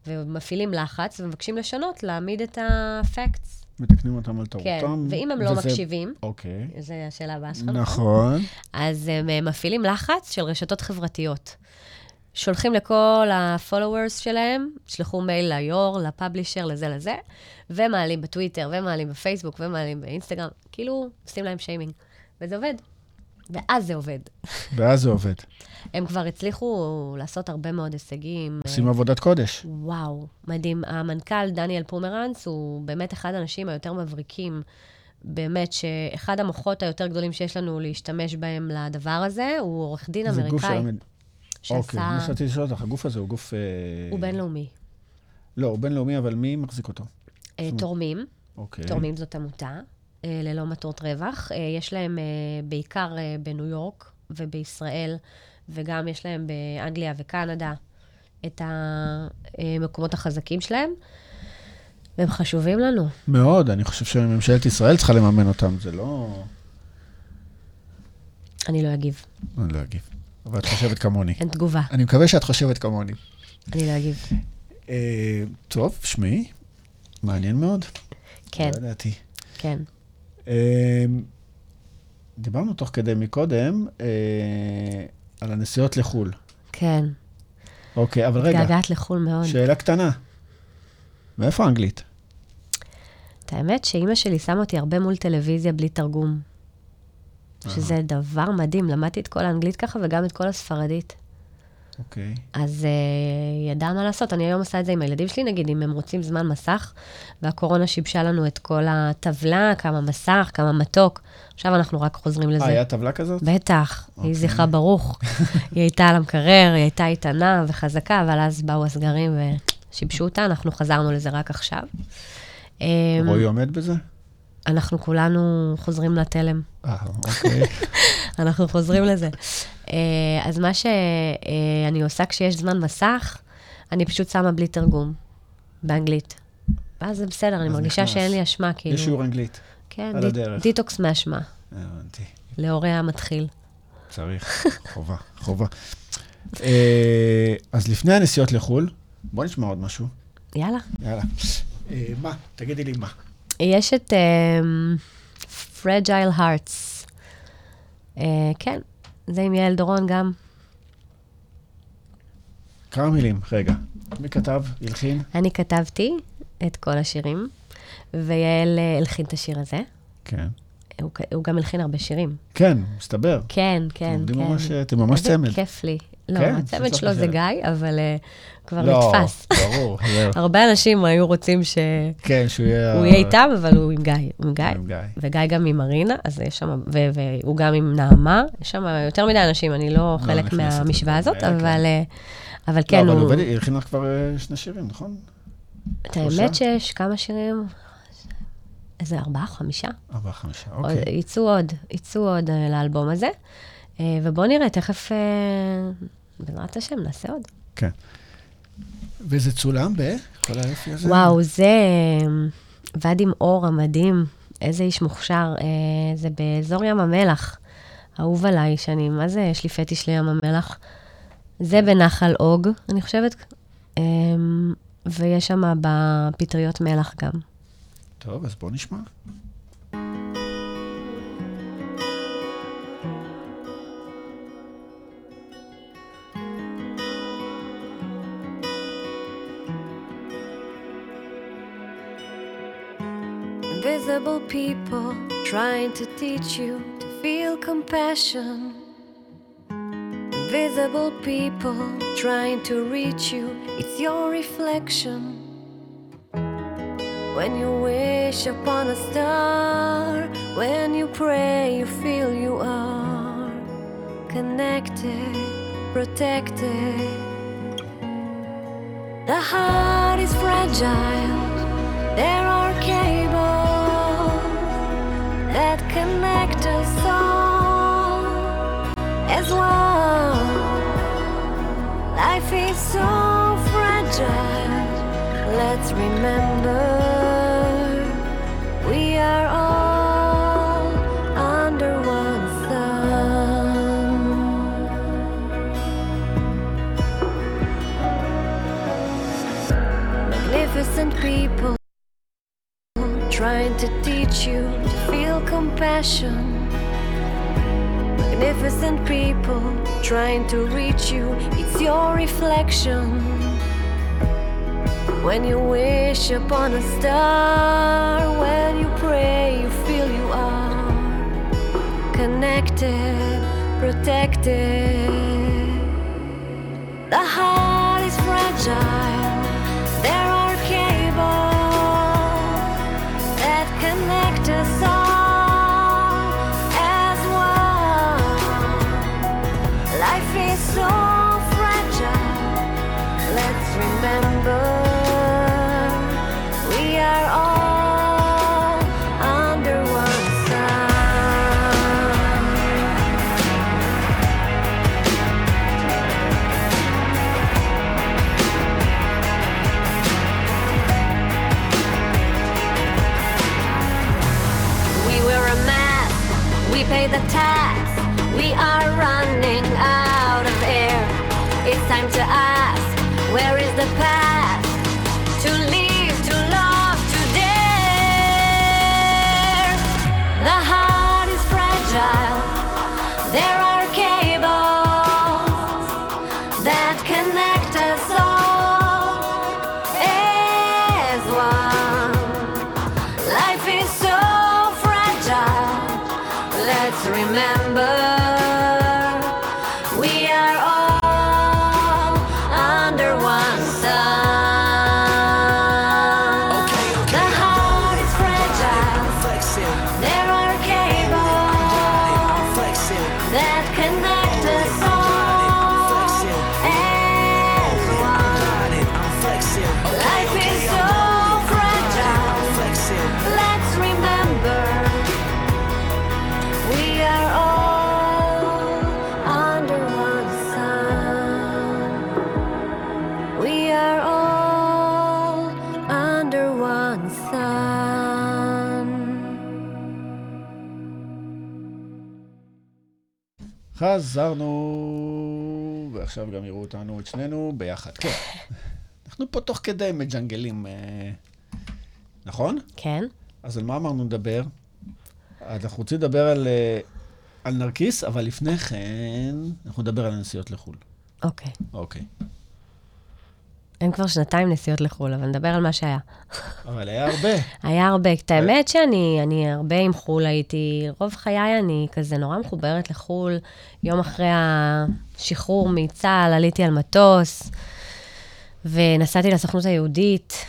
ומפעילים לחץ ומבקשים לשנות, להעמיד את הפקטס. מתקנים אותם על כן, טעותם. ואם הם לא וזה- מקשיבים, אוקיי. זו השאלה הבאה שלך, נכון? נכון. אז הם אה, מפעילים לחץ של רשתות חברתיות. שולחים לכל ה-followers שלהם, שלחו מייל ליו"ר, לפאבלישר, לזה לזה, ומעלים בטוויטר, ומעלים בפייסבוק, ומעלים באינסטגרם, כאילו עושים להם שיימינג. וזה עובד. ואז זה עובד. ואז זה עובד. הם כבר הצליחו לעשות הרבה מאוד הישגים. עושים עבודת קודש. וואו, מדהים. המנכ"ל דניאל פומרנץ הוא באמת אחד האנשים היותר מבריקים. באמת, שאחד המוחות היותר גדולים שיש לנו להשתמש בהם לדבר הזה, הוא עורך דין זה גוף המד... אוקיי, שעשה... מה שרציתי לשאול אותך, הגוף הזה הוא גוף... אה, הוא בינלאומי. לא, הוא בינלאומי, אבל מי מחזיק אותו? אה, תורמים, אוקיי. תורמים זאת עמותה, אה, ללא מטרות רווח. יש להם בעיקר בניו יורק ובישראל, וגם יש להם באנגליה וקנדה את המקומות החזקים שלהם, והם חשובים לנו. מאוד, אני חושב שממשלת ישראל צריכה לממן אותם, זה לא... אני לא אגיב, אני לא אגיב. אבל את חושבת כמוני. אין תגובה, אני מקווה שאת חושבת כמוני. אני לא אגיב. אה, טוב, שמעי, מעניין מאוד. כן, לא ידעתי. כן. אה, דיברנו תוך כדי מקודם אה, על הנסיעות לחו"ל. כן. אוקיי, אבל רגע, מתגעגעת לחו"ל מאוד. שאלה קטנה. מאיפה האנגלית? את האמת שאימא שלי שמה אותי הרבה מול טלוויזיה בלי תרגום. שזה דבר מדהים, למדתי את כל האנגלית ככה וגם את כל הספרדית. אוקיי. אז uh, היא ידעה מה לעשות. אני היום עושה את זה עם הילדים שלי, נגיד, אם הם רוצים זמן מסך, והקורונה שיבשה לנו את כל הטבלה, כמה מסך, כמה מתוק. עכשיו אנחנו רק חוזרים לזה. אה, היה טבלה כזאת? בטח, אוקיי. יהי זכרה ברוך. היא הייתה על המקרר, היא הייתה איתנה וחזקה, אבל אז באו הסגרים ושיבשו אותה, אנחנו חזרנו לזה רק עכשיו. אמ, רועי עומד בזה? אנחנו כולנו חוזרים לתלם. אה, אוקיי. אנחנו חוזרים לזה. אה, אז מה שאני עושה כשיש זמן מסך, אני פשוט שמה בלי תרגום, באנגלית. ואז זה בסדר, אני מרגישה נכנס. שאין לי אשמה, כאילו. יש שיעור אנגלית. כן, על הדרך. דיטוקס מאשמה, הבנתי. להורה המתחיל. צריך, חובה, חובה. אה, אז לפני הנסיעות לחו"ל, בוא נשמע עוד משהו. יאללה. יאללה. אה, מה? תגידי לי מה. יש את um, Fragile Hearts. Uh, כן, זה עם יעל דורון גם. כמה מילים, רגע. מי כתב? הלחין? אני כתבתי את כל השירים, ויעל אה, הלחין את השיר הזה. כן. הוא, הוא גם הלחין הרבה שירים. כן, מסתבר. כן, כן, אתם כן. ממש, אתם ממש צמד. כיף לי. לא, כן, הצמד שלו זה. גיא, אבל uh, כבר לא, נתפס. ברור. זהו. הרבה אנשים היו רוצים שהוא כן, שהוא יהיה... יהיה איתם, אבל הוא עם גיא. הוא עם גיא. עם גיא. וגיא גם עם מרינה, אז יש שם, ו- והוא גם עם נעמה, יש שם יותר מדי אנשים, אני לא חלק נכנסת מהמשוואה הזאת, האלה, אבל, אה, אבל לא, כן, אבל הוא הוא... עובד, הלחין לך כבר אה, שני שירים, נכון? את האמת שיש כמה שירים, איזה ארבעה, חמישה. ארבעה, חמישה, אוקיי. יצאו עוד, יצאו עוד אה, לאלבום הזה. ובואו נראה, תכף, בעזרת השם, נעשה עוד. כן. וזה צולם ב... כל היופי הזה? וואו, זה אה, ועד עם אור המדהים. איזה איש מוכשר. אה, זה באזור ים המלח. אהוב עליי, שאני, מה זה, יש לי פטיש לים המלח. זה בנחל אוג, אני חושבת. אה, ויש שם בפטריות מלח גם. טוב, אז בוא נשמע. People trying to teach you to feel compassion. Invisible people trying to reach you, it's your reflection. When you wish upon a star, when you pray, you feel you are connected, protected. The heart is fragile. There are cables that connect us all as one. Life is so fragile. Let's remember we are all under one sun. Magnificent people trying to teach you compassion. Magnificent people trying to reach you, it's your reflection. When you wish upon a star, when you pray, you feel you are connected, protected. The heart is fragile. There are cables that connect us all the tax. We are running out of air. It's time to ask, where is the path to חזרנו, ועכשיו גם יראו אותנו, את שנינו, ביחד. כן. אנחנו פה תוך כדי מג'נגלים, אה, נכון? כן? אז על מה אמרנו לדבר? אז אנחנו רוצים לדבר על, אה, על נרקיס, אבל לפני כן, אנחנו נדבר על הנסיעות לחו"ל. אוקיי. אוקיי. אין כבר שנתיים נסיעות לחו"ל, אבל נדבר על מה שהיה. אבל היה הרבה. היה הרבה. את האמת שאני אני הרבה עם חו"ל הייתי, רוב חיי אני כזה נורא מחוברת לחו"ל. יום אחרי השחרור מצה"ל עליתי על מטוס, ונסעתי לסוכנות היהודית,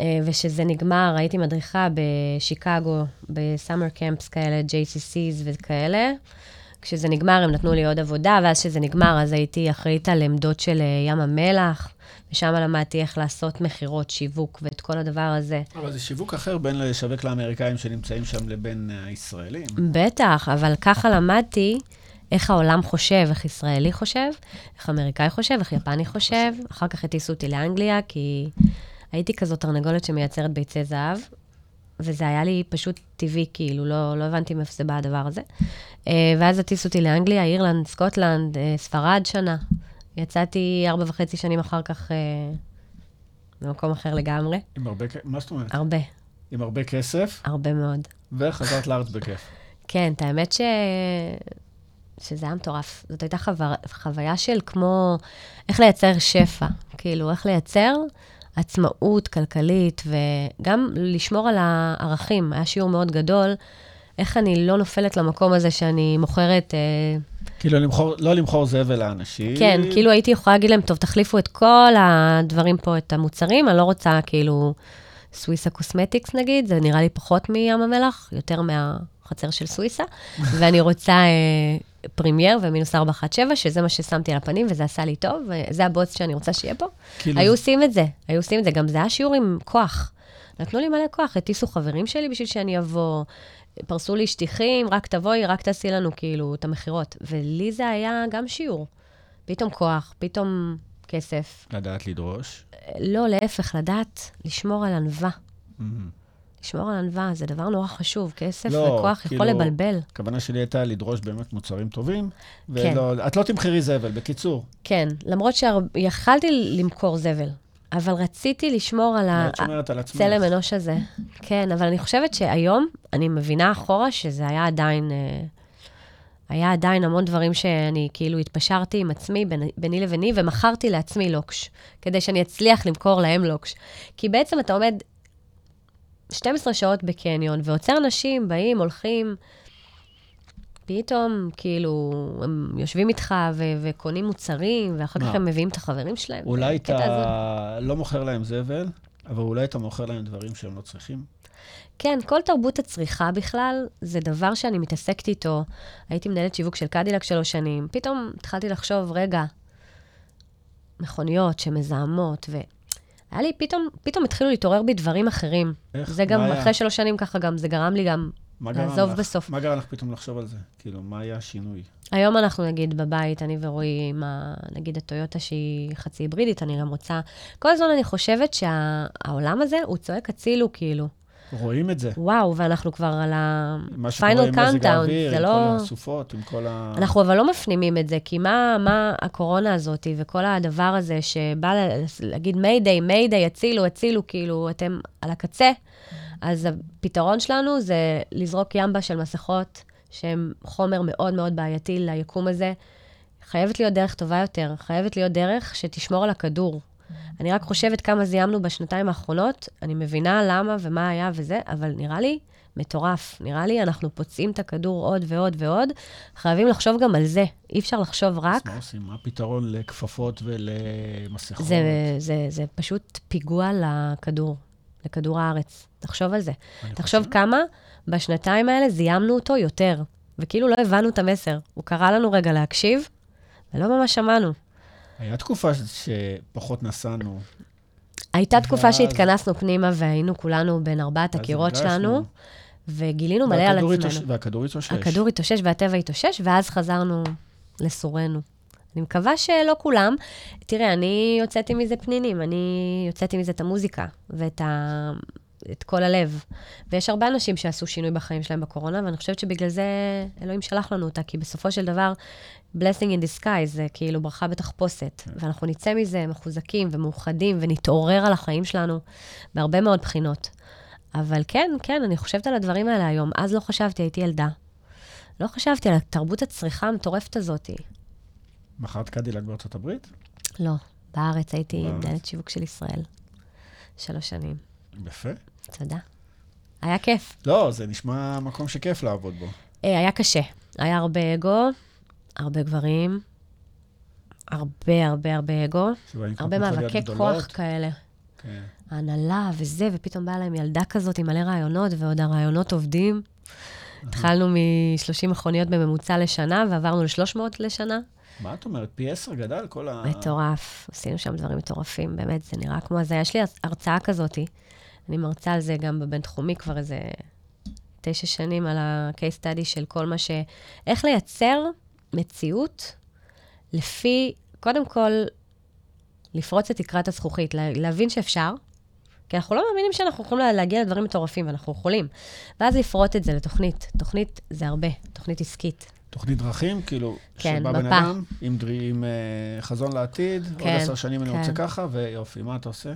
אה, וכשזה נגמר, הייתי מדריכה בשיקגו, בסאמר קמפס כאלה, JCCs וכאלה. כשזה נגמר, הם נתנו לי עוד עבודה, ואז כשזה נגמר, אז הייתי אחראית על עמדות של אה, ים המלח, ושם למדתי איך לעשות מכירות, שיווק ואת כל הדבר הזה. אבל זה שיווק אחר בין לשווק לאמריקאים שנמצאים שם לבין הישראלים. בטח, אבל ככה למדתי איך העולם חושב, איך ישראלי חושב, איך אמריקאי חושב, איך יפני חושב. אחר כך הטיסו אותי לאנגליה, כי הייתי כזאת תרנגולת שמייצרת ביצי זהב. וזה היה לי פשוט טבעי, כאילו, לא, לא הבנתי מאיפה זה בא הדבר הזה. אה, ואז הטיסו אותי לאנגליה, אירלנד, סקוטלנד, אה, ספרד שנה. יצאתי ארבע וחצי שנים אחר כך אה, במקום אחר לגמרי. עם הרבה, מה זאת אומרת? הרבה, עם הרבה כסף, הרבה מאוד. וחזרת לארץ בכיף. כן, את האמת ש... שזה היה מטורף. זאת הייתה חוויה, חוויה של כמו איך לייצר שפע, כאילו, איך לייצר עצמאות כלכלית, וגם לשמור על הערכים. היה שיעור מאוד גדול, איך אני לא נופלת למקום הזה שאני מוכרת... אה, כאילו, למכור, לא למכור זבל לאנשים. כן, כאילו הייתי יכולה להגיד להם, טוב, תחליפו את כל הדברים פה, את המוצרים, אני לא רוצה כאילו סוויסה cosmetics נגיד, זה נראה לי פחות מים המלח, יותר מהחצר של סוויסה, ואני רוצה אה, פרימייר ומינוס 417, שזה מה ששמתי על הפנים, וזה עשה לי טוב, וזה הבוץ שאני רוצה שיהיה פה. כאילו, היו עושים את זה, היו עושים את זה, גם זה היה שיעור עם כוח. נתנו לי מלא כוח, הטיסו חברים שלי בשביל שאני אבוא, פרסו לי שטיחים, רק תבואי, רק תעשי לנו כאילו את המכירות. ולי זה היה גם שיעור. פתאום כוח, פתאום כסף. לדעת לדרוש. לא, להפך, לדעת לשמור על ענווה. מהמם. לשמור על ענווה זה דבר נורא חשוב. כסף לא, וכוח יכול כאילו- לבלבל. הכוונה שלי הייתה לדרוש באמת מוצרים טובים, כן. ולא, את לא תמכרי זבל, בקיצור. כן, למרות שיכלתי למכור זבל, אבל רציתי לשמור על ה... את שומרת על עצמך. צלם אנוש הזה. כן, אבל אני חושבת שהיום, אני מבינה אחורה שזה היה עדיין, אה, היה עדיין המון דברים שאני כאילו התפשרתי עם עצמי, ביני לביני, ומכרתי לעצמי לוקש, כדי שאני אצליח למכור להם לוקש. כי בעצם אתה עומד 12 שעות בקניון, ועוצר אנשים, באים, הולכים, פתאום, כאילו, הם יושבים איתך ו- וקונים מוצרים, ואחר כך? הם מביאים את החברים שלהם. אולי הקטע הזה. אתה לא מוכר להם זבל, אבל אולי אתה מוכר להם דברים שהם לא צריכים. כן, כל תרבות הצריכה בכלל, זה דבר שאני מתעסקת איתו. הייתי מנהלת שיווק של קדילק שלוש שנים. פתאום התחלתי לחשוב, רגע, מכוניות שמזהמות, והיה לי, פתאום, פתאום התחילו להתעורר בי דברים אחרים. איך? זה גם, מה היה? אחרי שלוש שנים ככה גם, זה גרם לי גם... לעזוב לך? בסוף. מה גרם לך פתאום לחשוב על זה? כאילו, מה היה השינוי? היום אנחנו נגיד בבית, אני ורועי עם ה... נגיד הטויוטה שהיא חצי היברידית, אני גם רוצה... כל הזמן אני חושבת שהעולם הזה, הוא צועק הצילו, כאילו. רואים את זה. וואו, ואנחנו כבר על ה-final עם countdown, זה עם לא... כל הסופות, עם כל ה... אנחנו אבל לא מפנימים את זה, כי מה, מה הקורונה הזאת וכל הדבר הזה שבא לה- להגיד מיידיי, מיידיי, הצילו, הצילו, כאילו, אתם על הקצה, אז הפתרון שלנו זה לזרוק ימבה של מסכות, שהם חומר מאוד מאוד בעייתי ליקום הזה. חייבת להיות דרך טובה יותר, חייבת להיות דרך שתשמור על הכדור. אני רק חושבת כמה זיהמנו בשנתיים האחרונות, אני מבינה למה ומה היה וזה, אבל נראה לי מטורף. נראה לי אנחנו פוצעים את הכדור עוד ועוד ועוד. חייבים לחשוב גם על זה. אי אפשר לחשוב רק. אז מה עושים? מה הפתרון לכפפות ולמסכות? זה, זה, זה פשוט פיגוע לכדור, לכדור הארץ. תחשוב על זה. תחשוב חושב- כמה בשנתיים האלה זיהמנו אותו יותר, וכאילו לא הבנו את המסר. הוא קרא לנו רגע להקשיב, ולא ממש שמענו. היה תקופה ש- שפחות נסענו. הייתה תקופה שהתכנסנו פנימה והיינו כולנו בין ארבעת הקירות. שלנו, וגילינו מלא על עצמנו. והכדור התאושש. הכדור התאושש והטבע התאושש, ואז חזרנו לסורנו. אני מקווה שלא כולם. תראה, אני יוצאתי מזה פנינים, אני יוצאתי מזה את המוזיקה ואת ה... את כל הלב. ויש הרבה אנשים שעשו שינוי בחיים שלהם בקורונה, ואני חושבת שבגלל זה אלוהים שלח לנו אותה, כי בסופו של דבר, blessing in disguise זה כאילו ברכה בתחפושת. ואנחנו נצא מזה מחוזקים ומאוחדים, ונתעורר על החיים שלנו בהרבה מאוד בחינות. אבל כן, כן, אני חושבת על הדברים האלה היום. אז לא חשבתי, הייתי ילדה. לא חשבתי על תרבות הצריכה המטורפת הזאת. מכרת קדילק בארצות הברית? לא, בארץ הייתי. מנהלת שיווק של ישראל. שלוש שנים. יפה. תודה. היה כיף. לא, זה נשמע מקום שכיף לעבוד בו. אה, היה קשה. היה הרבה אגו, הרבה גברים, הרבה הרבה הרבה אגו, הרבה מאבקי. כוח כאלה. כן. ההנהלה וזה, ופתאום באה להם ילדה כזאת עם מלא רעיונות, ועוד הרעיונות עובדים. התחלנו מ-30 מכוניות בממוצע לשנה, ועברנו ל-300 לשנה. מה את אומרת? פי עשר גדל כל ה... מטורף. עשינו שם דברים מטורפים, באמת, זה נראה כמו הזיה. יש לי הרצאה כזאתי, אני מרצה על זה גם בבינתחומי כבר איזה תשע שנים, על ה-case study של כל מה ש... איך לייצר מציאות לפי, קודם כל, לפרוץ את תקרת הזכוכית, לה- להבין שאפשר, כי אנחנו לא מאמינים שאנחנו יכולים להגיע לדברים מטורפים, ואנחנו יכולים. ואז לפרוט את זה לתוכנית. תוכנית זה הרבה, תוכנית עסקית. תוכנית דרכים, כאילו, כן, שבא בן. אדם עם, דר... עם uh, חזון לעתיד, עוד כן, עשר שנים אני כן. רוצה ככה, ויופי, מה אתה עושה?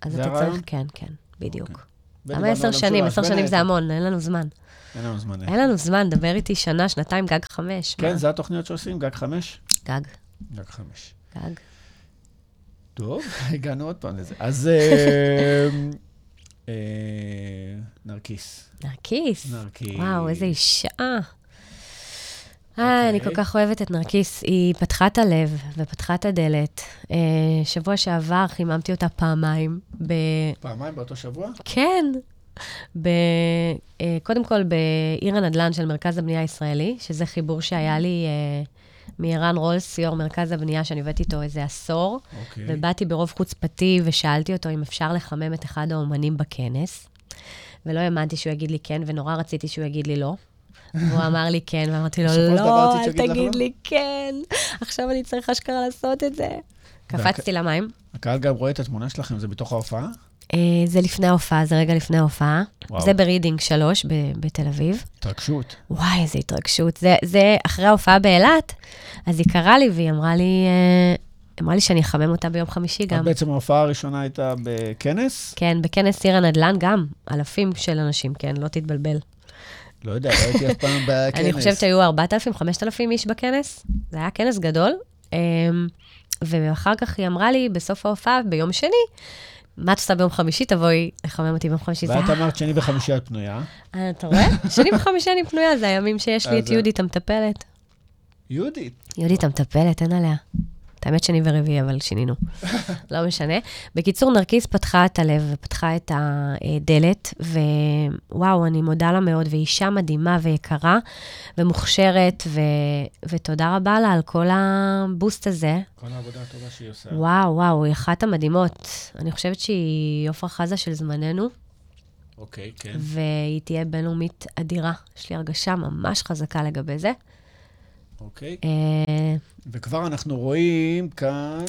אז אתה הרעיון? צריך, כן, כן, בדיוק. אוקיי. למה ודיברנו עשר שנים? המשולש, עשר שנים זה. המון, אין לנו זמן. אין לנו זמן. אין לנו זמן, דבר איתי שנה, שנתיים, גג חמש. כן, מה? זה התוכניות שעושים? גג חמש? גג, גג חמש. גג. טוב, הגענו עוד פעם לזה. אז אה, אה, נרקיס. נרקיס. נרקיס. וואו, איזה אישה. אה, אני כל כך אוהבת את נרקיס. היא פתחה את הלב ופתחה את הדלת. אה, שבוע שעבר חיממתי אותה פעמיים. ב... פעמיים באותו שבוע? כן. ב... אה, קודם כל, בעיר הנדל"ן של מרכז הבנייה הישראלי, שזה חיבור שהיה לי אה, מערן רולס, יו"ר מרכז הבנייה, שאני עובדת איתו איזה עשור, אוקיי. ובאתי ברוב חוצפתי ושאלתי אותו אם אפשר לחמם את אחד האומנים בכנס. ולא האמנתי שהוא יגיד לי כן, ונורא רציתי שהוא יגיד לי לא. והוא אמר לי כן, ואמרתי לו, לא, אל תגיד לא?" לי כן, עכשיו אני צריך אשכרה לעשות את זה. קפצתי למים. הקהל גם רואה את התמונה שלכם, זה בתוך ההופעה? אה, זה לפני ההופעה, זה רגע לפני ההופעה. וואו. זה ברידינג 3 ב- בתל אביב. התרגשות. וואי, איזה התרגשות. זה, זה אחרי ההופעה באילת, אז היא קראה לי והיא אמרה לי, אה, אמרה לי שאני אחמם אותה ביום חמישי את גם. בעצם ההופעה הראשונה הייתה בכנס? כן, בכנס עיר הנדל"ן גם, אלפים של אנשים, כן, לא תתבלבל. לא יודע, לא הייתי אף פעם בכנס. אני חושבת שהיו 4,000, 5,000 איש בכנס. זה היה כנס גדול. אמ, ואחר כך היא אמרה לי, בסוף ההופעה, ביום שני, מה את עושה ביום חמישי? תבואי לחמם אותי ביום חמישי. ואת אמרת שני וחמישי את פנויה. אה, אתה רואה? שני וחמישי אני פנויה, זה הימים שיש לי את זה- יהודית המטפלת. יהודית. יהודית המטפלת, אין עליה. את האמת שני ורביעי, אבל שינינו. לא משנה. בקיצור, נרקיס פתחה את הלב ופתחה את הדלת, ווואו, אני מודה לה מאוד, והיא אישה מדהימה ויקרה ומוכשרת, ו... ותודה רבה לה על כל הבוסט הזה. כל העבודה הטובה שהיא עושה. וואו, וואו, היא אחת המדהימות. אני חושבת שהיא עפרה חזה של זמננו, אוקיי, כן. והיא תהיה בינלאומית אדירה. יש לי הרגשה ממש חזקה לגבי זה. אוקיי. אה, וכבר אנחנו רואים כאן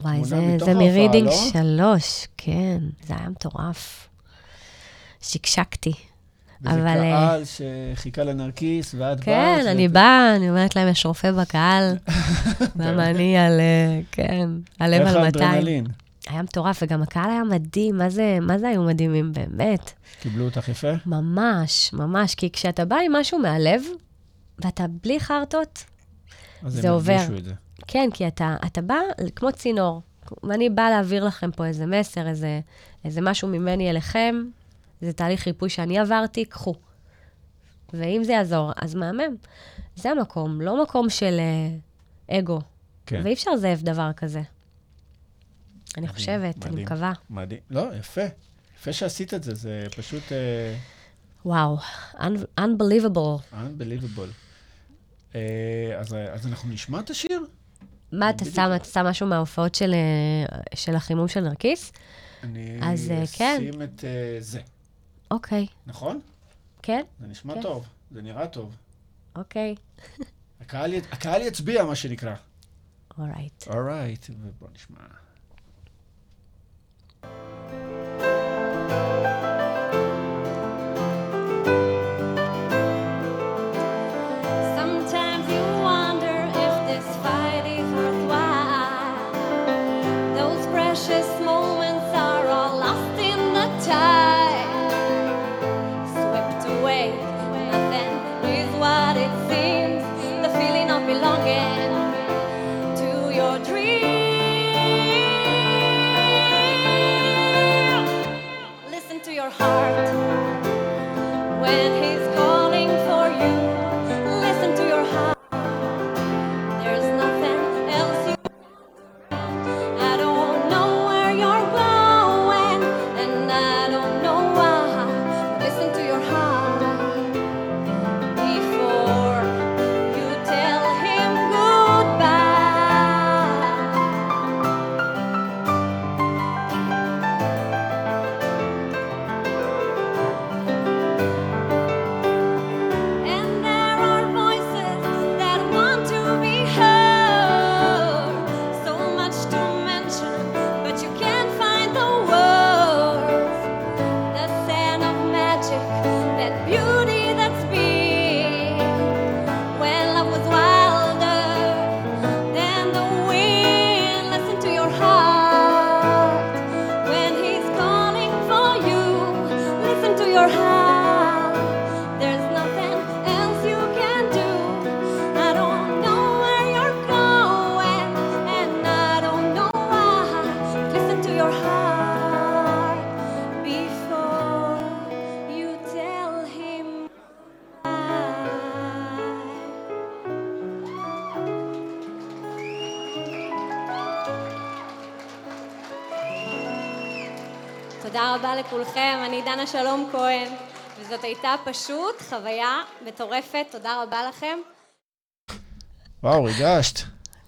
וואי, זה, זה מרידינג לא? שלוש, כן, זה היה מטורף. שקשקתי. וזה אבל, אה, קהל שחיכה לנרקיס, ואת. כן, ואת- אני באה, אני אומרת להם, יש רופא בקהל, למה אני על, אה, כן, הלב איך על 200. האדרנלין? היה מטורף, וגם הקהל היה מדהים, מה זה, מה זה היו מדהימים, באמת. קיבלו אותך יפה? ממש, ממש, כי כשאתה בא עם משהו מהלב, ואתה בלי חרטות, אז זה הם עובר. את זה. כן, כי אתה, אתה בא כמו צינור, ואני באה להעביר לכם פה איזה מסר, איזה, איזה משהו ממני אליכם, זה תהליך ריפוי שאני עברתי, קחו. ואם זה יעזור, אז מהמם. זה המקום, לא מקום של אה, אגו. כן. ואי אפשר לזייף דבר כזה. אני מדהים, חושבת, אני מדהים. מקווה. מדהים. לא, יפה. יפה שעשית את זה, זה פשוט uh, וואו, un- unbelievable. unbelievable. Uh, אז, אז אנחנו נשמע את השיר? מה, אתה שם, אתה שם משהו מההופעות של, אה, של החימום של נרקיס? אני אז, אה, כן. אשים את uh, זה, אוקיי, נכון? כן? זה נשמע כן. טוב, זה נראה טוב. אוקיי. הקהל, הקהל יצביע, מה שנקרא. אורייט. אורייט, ובוא נשמע. When לכולכם, אני דנה שלום כהן, וזאת הייתה פשוט חוויה מטורפת, תודה רבה לכם. וואו, ריגשת.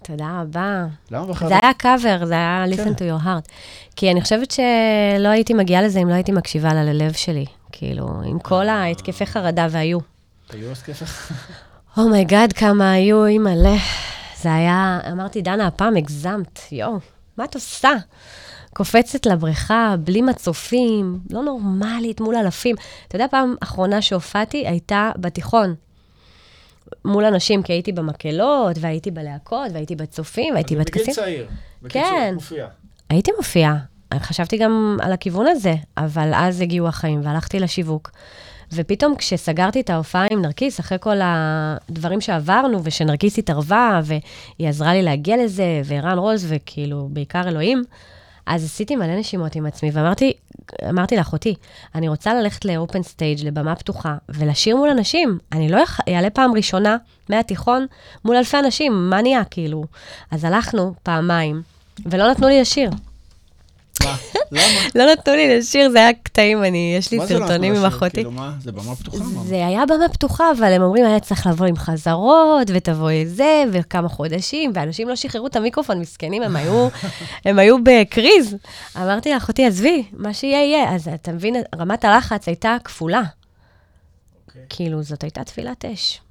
תודה רבה. למה בכלל? זה היה קאבר, זה היה listen כן. to your heart. כי אני חושבת שלא הייתי מגיעה לזה אם לא הייתי מקשיבה לה ללב שלי. כאילו, עם כל ההתקפי חרדה והיו. היו הסכסך? oh my God, כמה היו, אימא'לה. זה היה, אמרתי, דנה, הפעם הגזמת, יואו, מה את עושה? קופצת לבריכה, בלי מצופים, לא נורמלית, מול אלפים. אתה יודע, פעם אחרונה שהופעתי הייתה בתיכון. מול אנשים, כי הייתי במקהלות, והייתי בלהקות, והייתי בצופים, והייתי בטקסים. בגיל צעיר. כן. בקיצור, מופיע. הייתי מופיעה. חשבתי גם על הכיוון הזה, אבל אז הגיעו החיים והלכתי לשיווק. ופתאום כשסגרתי את ההופעה עם נרקיס, אחרי כל הדברים שעברנו, ושנרקיס התערבה, והיא עזרה לי להגיע לזה, וערן רוז, וכאילו, בעיקר אלוהים, אז עשיתי מלא נשימות עם עצמי, ואמרתי, אמרתי לאחותי, אני רוצה ללכת לאופן סטייג', לבמה פתוחה, ולשיר מול אנשים. אני לא אעלה פעם ראשונה מהתיכון מול אלפי אנשים, מה נהיה, כאילו? אז הלכנו פעמיים, ולא נתנו לי לשיר. מה? למה? לא נתנו לי לשיר, זה היה קטעים, אני, יש לי לא סרטונים עם? אחותי. כאילו מה? זה במה פתוחה? זה היה במה פתוחה, אבל הם אומרים, היה צריך לבוא עם חזרות, ותבואי זה, וכמה חודשים, ואנשים לא שחררו את המיקרופון, מסכנים, הם היו, הם היו בקריז. אמרתי לאחותי, עזבי, מה שיהיה, יהיה. אז אתה מבין, רמת הלחץ הייתה כפולה. אוקיי. כאילו, זאת הייתה תפילת אש.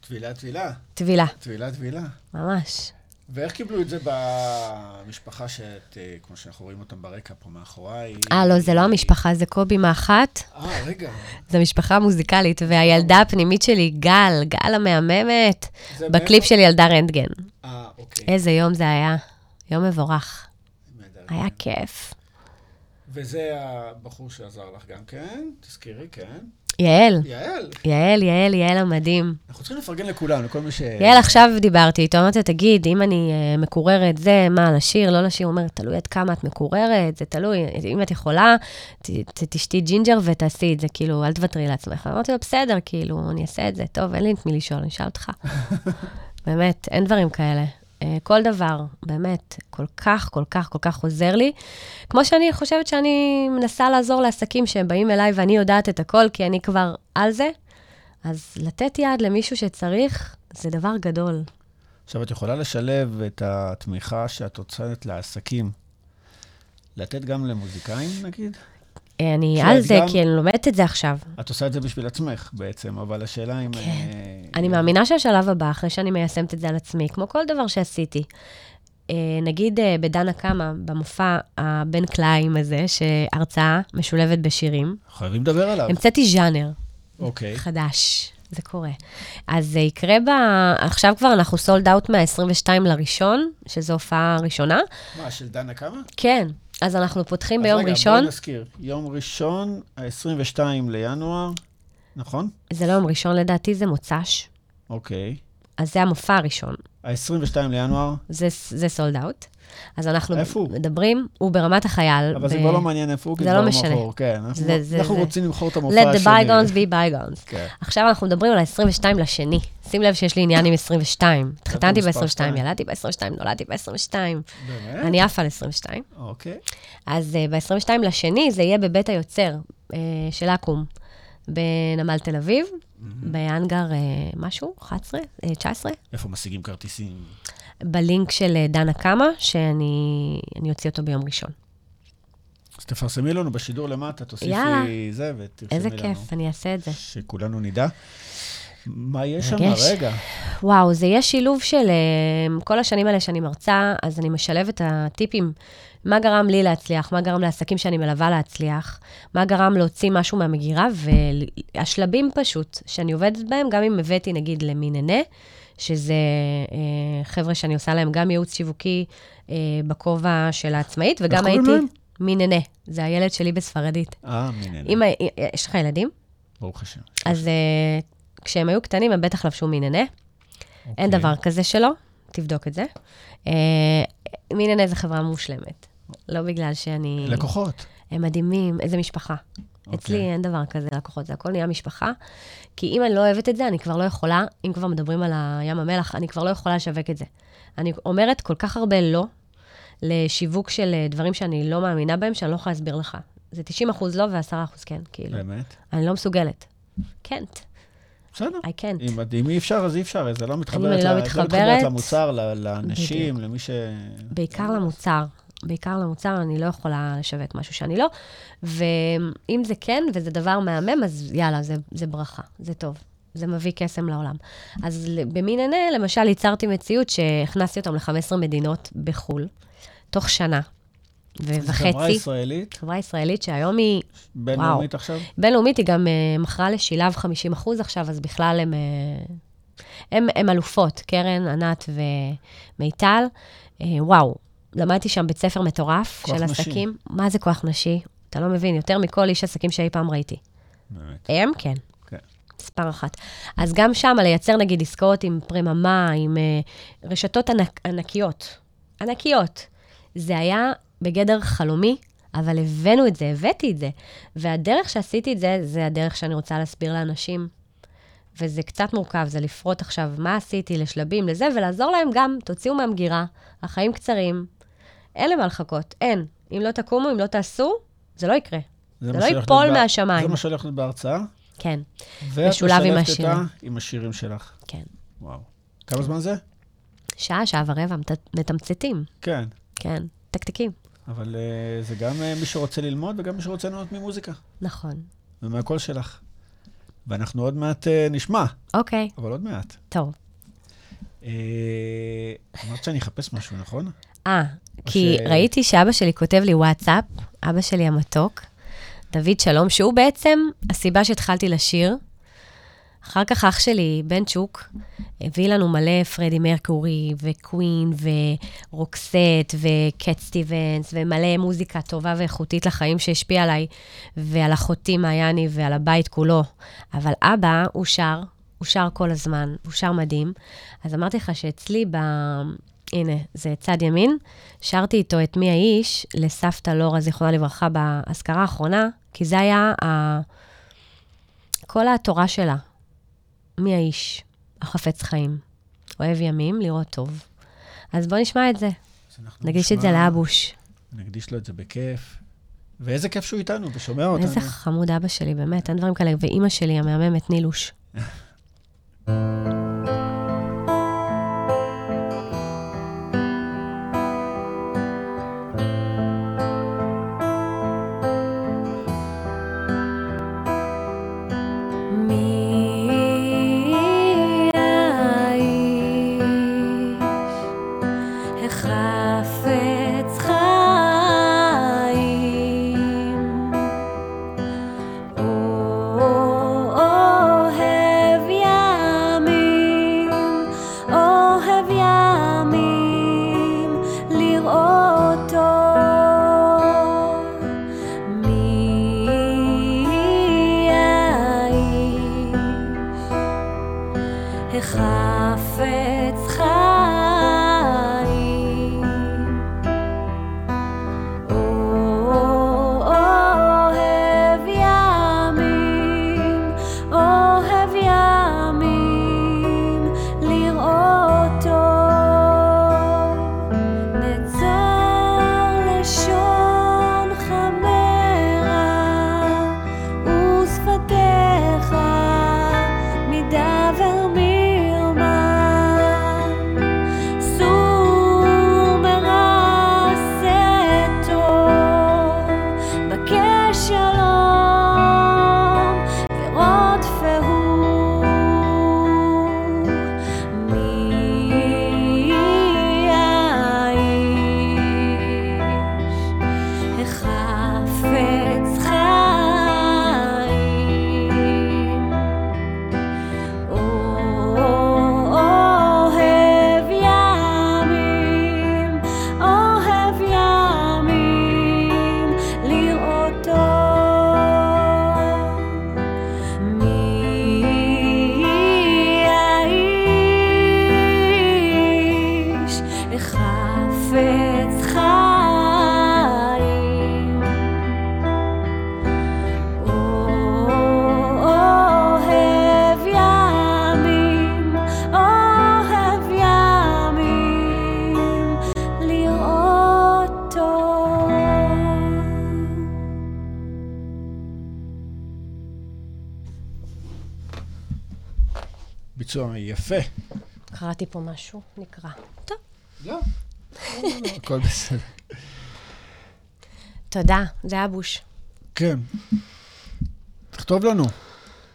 טבילה, טבילה. טבילה, טבילה, טבילה. ממש. ואיך קיבלו את זה במשפחה שאת, אה, כמו שאנחנו רואים אותם ברקע פה מאחוריי? אה, לא, זה לא המשפחה, זה קובי מאחת. אה, רגע. זו משפחה מוזיקלית, והילדה הפנימית שלי, גל, גל המהממת, בקליפ? של ילדה רנטגן. אה, אוקיי. איזה יום זה היה. יום מבורך. היה כיף. וזה הבחור שעזר לך גם כן, תזכירי, כן. יעל, יעל. יעל, יעל, יעל המדהים. אנחנו צריכים לפרגן לכולם, לכל מי ש... יעל, עכשיו דיברתי איתו, אמרתי לו, תגיד, אם אני אה, מקוררת, זה, מה, לשיר, לא לשיר? הוא אומר, תלוי עד כמה את מקוררת, זה תלוי, אם את יכולה, ת, ת, תשתי ג'ינג'ר ותעשי את זה, כאילו, אל תוותרי לעצמך. אמרתי לו, בסדר, כאילו, אני אעשה את זה, טוב, אין לי את מי לשאול, אני אשאל אותך. באמת, אין דברים כאלה. אה, כל דבר, באמת, כל כך, כל כך, כל כך עוזר לי. כמו שאני חושבת שאני מנסה לעזור לעסקים שהם באים אליי ואני יודעת את הכל, כי אני כבר על זה, אז לתת יד למישהו שצריך, זה דבר גדול. עכשיו, את יכולה לשלב את התמיכה שאת הוצאת לעסקים, לתת גם למוזיקאים, נגיד? אה, אני על זה, כי אני לומדת את זה עכשיו. את עושה את זה בשביל עצמך בעצם, אבל השאלה אם... כן. אה, אני מאמינה שהשלב הבא, אחרי שאני מיישמת את זה על עצמי, כמו כל דבר שעשיתי, אה, נגיד אה, בדנה קמה, במופע הבן קלעים הזה, שהרצאה משולבת בשירים, חייבים לדבר עליו. המצאתי ז'אנר אוקיי. חדש. זה קורה. אז זה יקרה ב... עכשיו כבר אנחנו סולד אאוט מה-22 לראשון, שזו הופעה ראשונה. מה, של דנה כמה? כן, אז אנחנו פותחים אז ביום רגע, ראשון. בואי נזכיר. יום ראשון, ה-22 לינואר, נכון? זה לא יום ראשון, לדעתי זה מוצ"ש. אוקיי. אז זה המופע הראשון. ה-22 לינואר, זה, זה סולד אאוט. אז אנחנו איפה? מדברים, הוא ברמת החייל. אבל ב- זה כבר לא מעניין איפה הוא, כי זה זה לא כבר משנה. מאחור. כן, אנחנו- זה- זה- אנחנו זה. רוצים למכור את המופע Let השני. the bygones be bygones. כן. עכשיו אנחנו מדברים על ה-22 לשני. שים לב שיש לי עניין עם 22. התחתנתי מספר ב-22, שתיים. ילדתי ב-22, נולדתי ב-22. באמת? אני עפה על 22. אוקיי. אז uh, ב-22 לשני זה יהיה בבית היוצר uh, של אקו"ם, בנמל תל אביב, באנגר uh, משהו, 11, uh, 19, איפה משיגים כרטיסים? בלינק של uh, דנה קמה, שאני אני אוציא אותו ביום ראשון. אז תפרסמי לנו בשידור למטה, תוסיפי יאללה. זה ותרשמי לנו. איזה כיף, אני אעשה את זה. שכולנו נדע. מה יש שם? רגע. וואו, זה יהיה שילוב של uh, כל השנים האלה שאני מרצה, אז אני משלבת את הטיפים. מה גרם לי להצליח? מה גרם לעסקים שאני מלווה להצליח? מה גרם להוציא משהו מהמגירה? והשלבים פשוט, שאני עובדת בהם, גם אם הבאתי נגיד למי נהנה, שזה uh, חבר'ה שאני עושה להם גם ייעוץ שיווקי uh, בכובע של העצמאית, וגם קוראים הייתי... להם? מי נהנה, זה הילד שלי בספרדית. אה, מי אם, ה- יש לך ילדים? ברוך השם. אז uh, כשהם היו קטנים, הם בטח לבשו מי נהנה. אין אוקיי. דבר כזה שלא, תבדוק את זה. אה, מיננה זה חברה מושלמת. לא בגלל שאני... לקוחות. הם מדהימים, איזה משפחה. אצלי אין דבר כזה לקוחות, זה הכל נהיה משפחה. כי אם אני לא אוהבת את זה, אני כבר לא יכולה, אם כבר מדברים על הים המלח, אני כבר לא יכולה לשווק את זה. אני אומרת כל כך הרבה לא, לשיווק של אה, דברים שאני לא מאמינה בהם, שאני לא יכולה להסביר לך. זה 90 אחוז לא ו-10 אחוז כן, כאילו. באמת? אני לא מסוגלת. can't, בסדר. I can't. אם, אם אי אפשר, אז אי אפשר, זה לא מתחברת, אני לא ל- זה מתחברת. למוצר, לאנשים, למי ש... בעיקר למוצר. בעיקר למוצר, אני לא יכולה לשווק משהו שאני לא. ואם זה כן, וזה דבר מהמם, אז יאללה, זה, זה ברכה, זה טוב. זה מביא קסם לעולם. אז במין עיני, למשל, ייצרתי מציאות שהכנסתי אותם ל-15 מדינות בחו"ל, תוך שנה וחצי. חברה ישראלית, חברה ישראלית שהיום היא בינלאומית עכשיו? בינלאומית, היא גם uh, מכרה לשילב 50 אחוז עכשיו, אז בכלל הם, uh, הם, הם אלופות, קרן, ענת ומיטל. Uh, וואו, למדתי שם בית ספר מטורף כוח של נשי. עסקים. מה זה כוח נשי? אתה לא מבין, יותר מכל איש עסקים שאי פעם ראיתי. באמת. הם, כן. כן. מספר אחת. אז גם שם, לייצר נגיד עסקאות עם פרממה, עם uh, רשתות ענק, ענקיות. ענקיות. זה היה בגדר חלומי, אבל הבאנו את זה, הבאתי את זה. והדרך שעשיתי את זה, זה הדרך שאני רוצה להסביר לאנשים. וזה קצת מורכב, זה לפרוט עכשיו מה עשיתי לשלבים, לזה, ולעזור להם גם, תוציאו מהמגירה, החיים קצרים, אין למה לחכות, אין. אם לא תקומו, אם לא תעשו, זה לא יקרה. זה זה לא ייפול בה- מהשמיים. זה מה שהולך להיות בהרצאה, כן, ואת משולב עם משלבת השירים. אותה עם השירים שלך. כן. וואו. כמה זמן זה? שעה, שעה ורבע, מת- מתמצתים, כן. כן, תקתקים. אבל uh, זה גם uh, מי שרוצה ללמוד וגם מי שרוצה ליהנות ממוזיקה, נכון. ומהקול שלך. ואנחנו עוד מעט uh, נשמע, אוקיי, אבל עוד מעט. טוב. Uh, אמרת שאני אחפש משהו, נכון? אה, כי ש- ראיתי שאבא שלי כותב לי וואטסאפ, אבא שלי המתוק, דוד שלום, שהוא בעצם הסיבה שהתחלתי לשיר. אחר כך אח שלי, בן צ'וק, הביא לנו מלא פרדי מרקורי, וקווין, ורוקסט, וקט סטיבנס, ומלא מוזיקה טובה ואיכותית לחיים שהשפיעה עליי, ועל אחותי מעייני ועל הבית כולו. אבל אבא, הוא שר, הוא שר כל הזמן, הוא שר מדהים. אז אמרתי לך שאצלי ב... הנה, זה צד ימין, שרתי איתו את מי האיש לסבתא לורה, זיכרונה לברכה, באזכרה האחרונה, כי זה היה ה... כל התורה שלה. מי האיש החפץ חיים, אוהב ימים, לראות טוב. אז בוא נשמע את זה, נגיש את זה נשמע- לאבוש. נקדיש לו את זה בכיף. ואיזה כיף שהוא איתנו ושומע אותנו. איזה חמוד אבא שלי, באמת, אין דברים כאלה. ואימא שלי, המהממת, נילוש. קראתי פה משהו, נקרא. טוב, לא. הכל בסדר. תודה, זה היה בוש. כן. תכתוב לנו.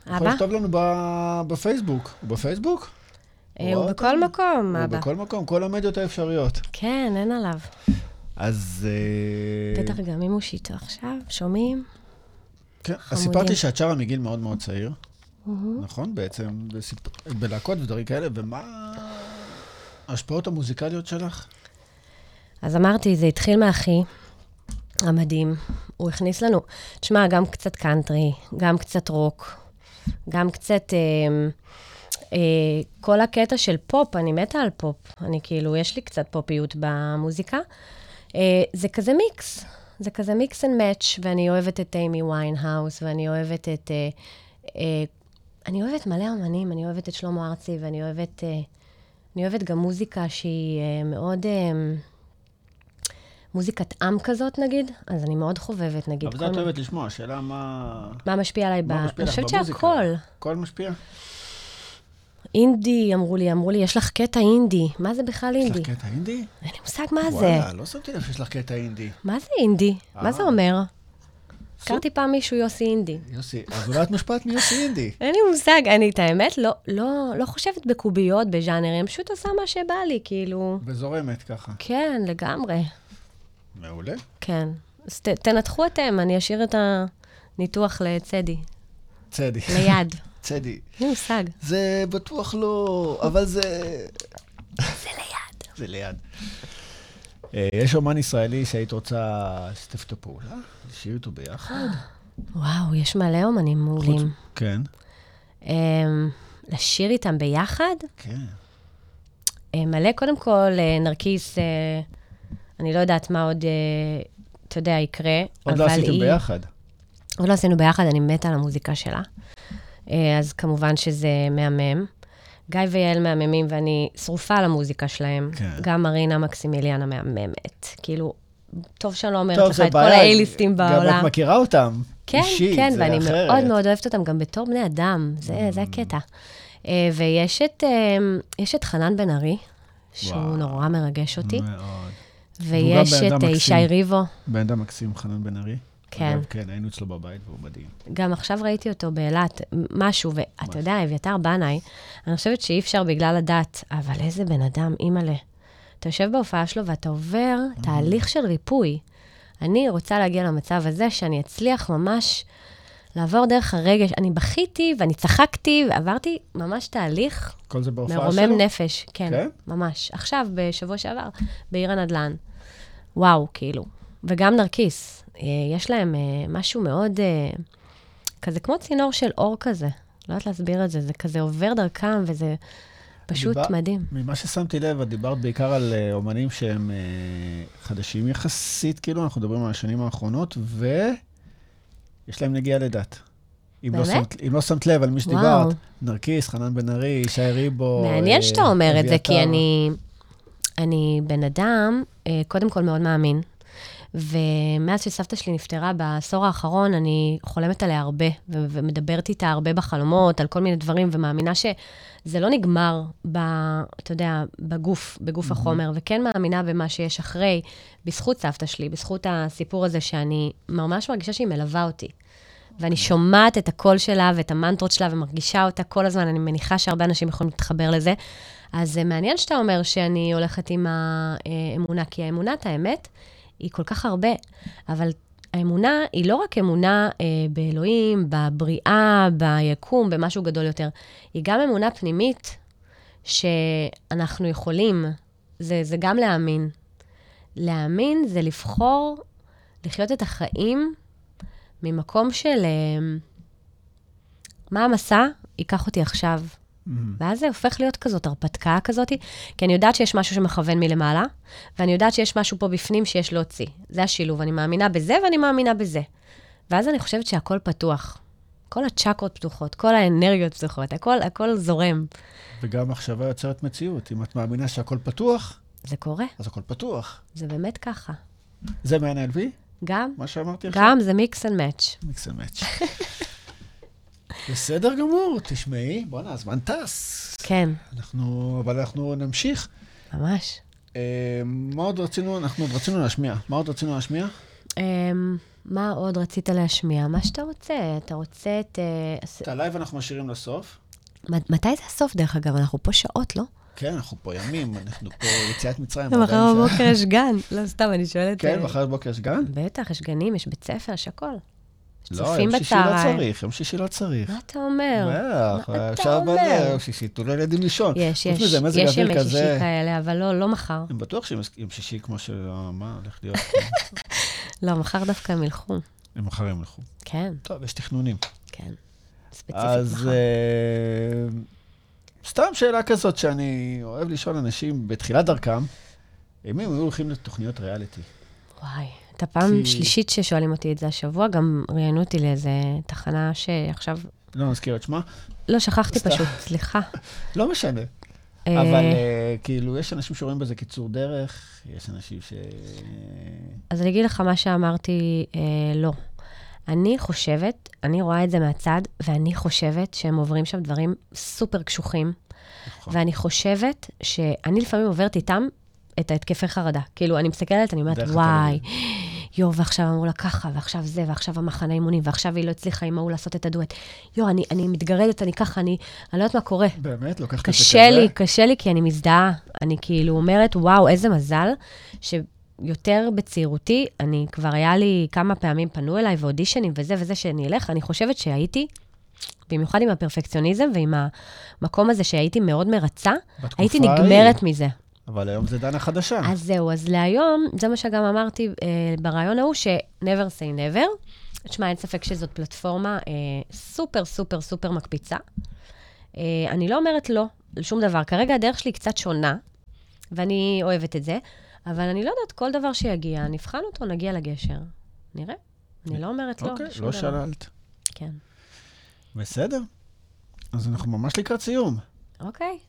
יכול אבא? לכתוב לנו ב- בפייסבוק. הוא בפייסבוק? אה, הוא אותנו? בכל מקום, הוא אבא. בכל מקום, כל המדיות האפשריות. כן, אין עליו. אז... אה, בטח גם אם הוא שיטו עכשיו, שומעים? כן, אז. סיפרתי שאת שרה מגיל מאוד מאוד צעיר, נכון? בעצם, בלהקות ודברים כאלה, ומה ההשפעות המוזיקליות שלך? אז אמרתי, זה התחיל מאחי המדהים. הוא הכניס לנו, תשמע, גם קצת קאנטרי, גם קצת רוק, גם קצת... אה, אה, כל הקטע של פופ, אני מתה על פופ. אני כאילו, יש לי קצת פופיות במוזיקה. אה, זה כזה מיקס. זה כזה mix and match, ואני אוהבת את אימי ויינהאוס, ואני אוהבת את... אה, אה, אני אוהבת מלא אמנים, אני אוהבת את שלמה ארצי, ואני אוהבת... אה, אני אוהבת גם מוזיקה שהיא אה, מאוד... אה, מוזיקת עם כזאת, נגיד, אז אני מאוד חובבת, נגיד. אבל זה את אוהבת לשמוע, השאלה מה... מה משפיע עליי? ב... מה משפיע אני חושבת? שהכל. הכל משפיע? אינדי, אמרו לי, אמרו לי, יש לך קטע אינדי. מה זה בכלל יש אינדי? לך קטע אינדי? אין לי מושג מה זה. וואלה, לא שמתי לב שיש לך קטע אינדי. מה זה אינדי? מה זה. אומר? הכרתי פעם מישהו יוסי אינדי. יוסי, אז אולי את מושפעת מיוסי אינדי. אין לי מושג, אני את האמת לא, לא, לא חושבת בקוביות, בז'אנרים, פשוט עושה מה שבא לי, כאילו... וזורמת ככה. כן, לגמרי, מעולה. כן. אז ת, תנתחו אתם, אני אשאיר את הניתוח לצדי, צדי. ליד. צדי. אין מושג. זה בטוח לא, אבל זה... זה ליד. זה ליד. אה, יש אומן ישראלי שהיית רוצה לשתף איתו פעולה? לשיר איתו ביחד? וואו, יש מלא אומנים מעולים. כן. אמ, לשיר איתם ביחד? כן. אה, מלא, קודם כל, אה, נרקיס, אני לא יודעת מה עוד, אתה יודע, יקרה. עוד לא עשיתם היא- ביחד. עוד לא עשינו ביחד, אני מתה על המוזיקה שלה. אז כמובן שזה מהמם. גיא ויעל מהממים, ואני שרופה על המוזיקה שלהם. כן. גם מרינה מקסימיליאן המהממת. כאילו, טוב שאני לא אומרת לך את כל. האייליסטים גם בעולם. את מכירה אותם. כן, אישית, כן, ואני אחרת. מאוד מאוד אוהבת אותם גם בתור בני אדם, זה, זה הקטע. אה, ויש את, אה, יש את חנן בן ארי, שהוא וואו. נורא מרגש אותי, מאוד. ויש את ישי. ריבו, בן אדם מקסים, חנן בן ארי. כן. אגב, כן, היינו אצלו בבית והוא מדהים. גם עכשיו ראיתי אותו באילת, משהו, ואתה יודע, אביתר בנאי, אני חושבת שאי אפשר בגלל הדת, אבל איזה בן אדם, אימא'לה. אתה יושב בהופעה שלו ואתה עובר תהליך של ריפוי. אני רוצה להגיע למצב הזה שאני אצליח ממש לעבור דרך הרגש. אני בכיתי ואני צחקתי ועברתי ממש תהליך כל זה בהופעה שלו? מרומם נפש. כן, כן? ממש. עכשיו, בשבוע שעבר, בעיר הנדל"ן. וואו, כאילו. וגם נרקיס. אה, יש להם אה, משהו מאוד, אה, כזה כמו צינור של אור כזה. לא יודעת להסביר את זה, זה כזה עובר דרכם, וזה פשוט דיבר- מדהים. ממה ששמתי לב, את דיברת בעיקר על אומנים שהם חדשים יחסית, כאילו, אנחנו מדברים על השנים האחרונות, ויש להם נגיעה לדת. אם לא? שמת, אם לא שמת לב על מי. שדיברת, נרקיס, חנן בן ארי, ישי ריבו. מעניין אה, שאתה אומר את זה, כי. אני, אני בן אדם, אה, קודם כל מאוד מאמין, ומאז שסבתא שלי נפטרה בעשור האחרון, אני חולמת עליה הרבה, ו- ומדברת איתה הרבה בחלומות, על כל מיני דברים, ומאמינה שזה לא נגמר, ב, אתה יודע, בגוף, בגוף החומר, וכן מאמינה במה שיש אחרי, בזכות סבתא שלי, בזכות הסיפור הזה שאני ממש מרגישה שהיא מלווה אותי. ואני שומעת את הקול שלה ואת המנטרות שלה ומרגישה אותה כל הזמן, אני מניחה שהרבה אנשים יכולים להתחבר לזה. אז זה מעניין שאתה אומר שאני הולכת עם האמונה, כי האמונת האמת היא כל כך הרבה, אבל האמונה היא לא רק אמונה אה, באלוהים, בבריאה, ביקום, במשהו גדול יותר, היא גם אמונה פנימית שאנחנו יכולים, זה, זה גם להאמין. להאמין זה לבחור לחיות את החיים ממקום של אה, מה המסע ייקח אותי עכשיו. ואז זה הופך להיות כזאת הרפתקה כזאת, כי אני יודעת שיש משהו שמכוון מלמעלה, ואני יודעת שיש משהו פה בפנים שיש להוציא. זה השילוב, אני מאמינה בזה ואני מאמינה בזה. ואז אני חושבת שהכל פתוח. כל הצ'קרות פתוחות, כל האנרגיות פתוחות, הכל, הכל זורם. וגם מחשבה יוצרת מציאות. אם את מאמינה שהכל פתוח, זה קורה, אז הכל פתוח. זה באמת ככה. זה מה-NLV? גם, מה שאמרתי עכשיו? גם זה mix and match. mix and match. בסדר גמור, תשמעי, בואנה, הזמן טס. כן, אנחנו, אבל אנחנו נמשיך. ממש. אה, מה עוד רצינו? אנחנו עוד רצינו להשמיע. מה עוד רצינו להשמיע? אמ, מה עוד רצית להשמיע? מה שאתה רוצה. אתה רוצה את... אה, את הלייב אנחנו משאירים לסוף. מתי זה הסוף, דרך אגב? אנחנו פה שעות, לא? כן, אנחנו פה ימים, אנחנו פה יציאת מצרים. מחר 40 שעה. בבוקר יש גן. לא, סתם, אני שואלת... כן, אה, מחר בבוקר יש גן? בטח, יש גנים, יש בית ספר, יש הכל. לא, צופים יום שישי לא בצהריים. צריך, יום שישי לא צריך. מה אתה אומר? מה אתה אומר? יום שישי, תנו לילדים לישון. יש, יש, יש ימי שישי כאלה, אבל לא, לא מחר. אני בטוח שיום יום שישי כמו ש... מה הולך להיות? לא, מחר דווקא הם ילכו. הם מחר הם ילכו. כן, טוב, יש תכנונים. כן. ספציפית אז מחר. אה, סתם שאלה כזאת שאני אוהב לשאול אנשים בתחילת דרכם, אם הם היו הולכים לתוכניות ריאליטי. וואי, את הפעם כי- שלישית ששואלים אותי את זה השבוע, גם ראיינו אותי לאיזה תחנה שעכשיו... לא נזכיר את שמה, לא, שכחתי סתם. פשוט, סליחה. לא משנה. אה, אבל אה, כאילו, יש אנשים שרואים בזה קיצור דרך, יש אנשים ש... אז אני אגיד לך מה שאמרתי, אה, לא. אני חושבת, אני רואה את זה מהצד, ואני חושבת שהם עוברים שם דברים סופר קשוחים, נכון. ואני חושבת שאני לפעמים עוברת איתם את ההתקפי חרדה. כאילו, אני מסתכלת, אני אומרת, וואי, יואו, ועכשיו אמרו לה ככה, ועכשיו זה, ועכשיו המחנה אימונים, ועכשיו היא לא הצליחה עם ההוא לעשות את הדואט. יואו, אני, אני מתגרדת, אני ככה, אני, אני לא יודעת מה קורה. באמת? לוקחת את זה כזה? קשה לי, קשה לי, כי אני מזדהה. אני כאילו אומרת, וואו, איזה מזל, שיותר בצעירותי, אני כבר היה לי כמה פעמים פנו אליי ואודישנים וזה וזה שאני אלך, אני חושבת שהייתי, במיוחד עם הפרפקציוניזם ועם המקום הזה שהייתי מאוד מרצה, הייתי. נגמרת מזה. אבל היום זה דנה חדשה. אז זהו, אז להיום, זה מה שגם אמרתי אה, ברעיון ההוא, ש-never say never. תשמע, אין ספק שזאת פלטפורמה אה, סופר, סופר, סופר מקפיצה. אה, אני לא אומרת לא לשום דבר. כרגע הדרך שלי קצת שונה, ואני אוהבת את זה, אבל אני לא יודעת, כל דבר שיגיע, נבחן אותו, נגיע לגשר. נראה. אני לא אומרת לא אוקיי, לא. שללת. כן. בסדר. אז אנחנו ממש לקראת סיום. אוקיי.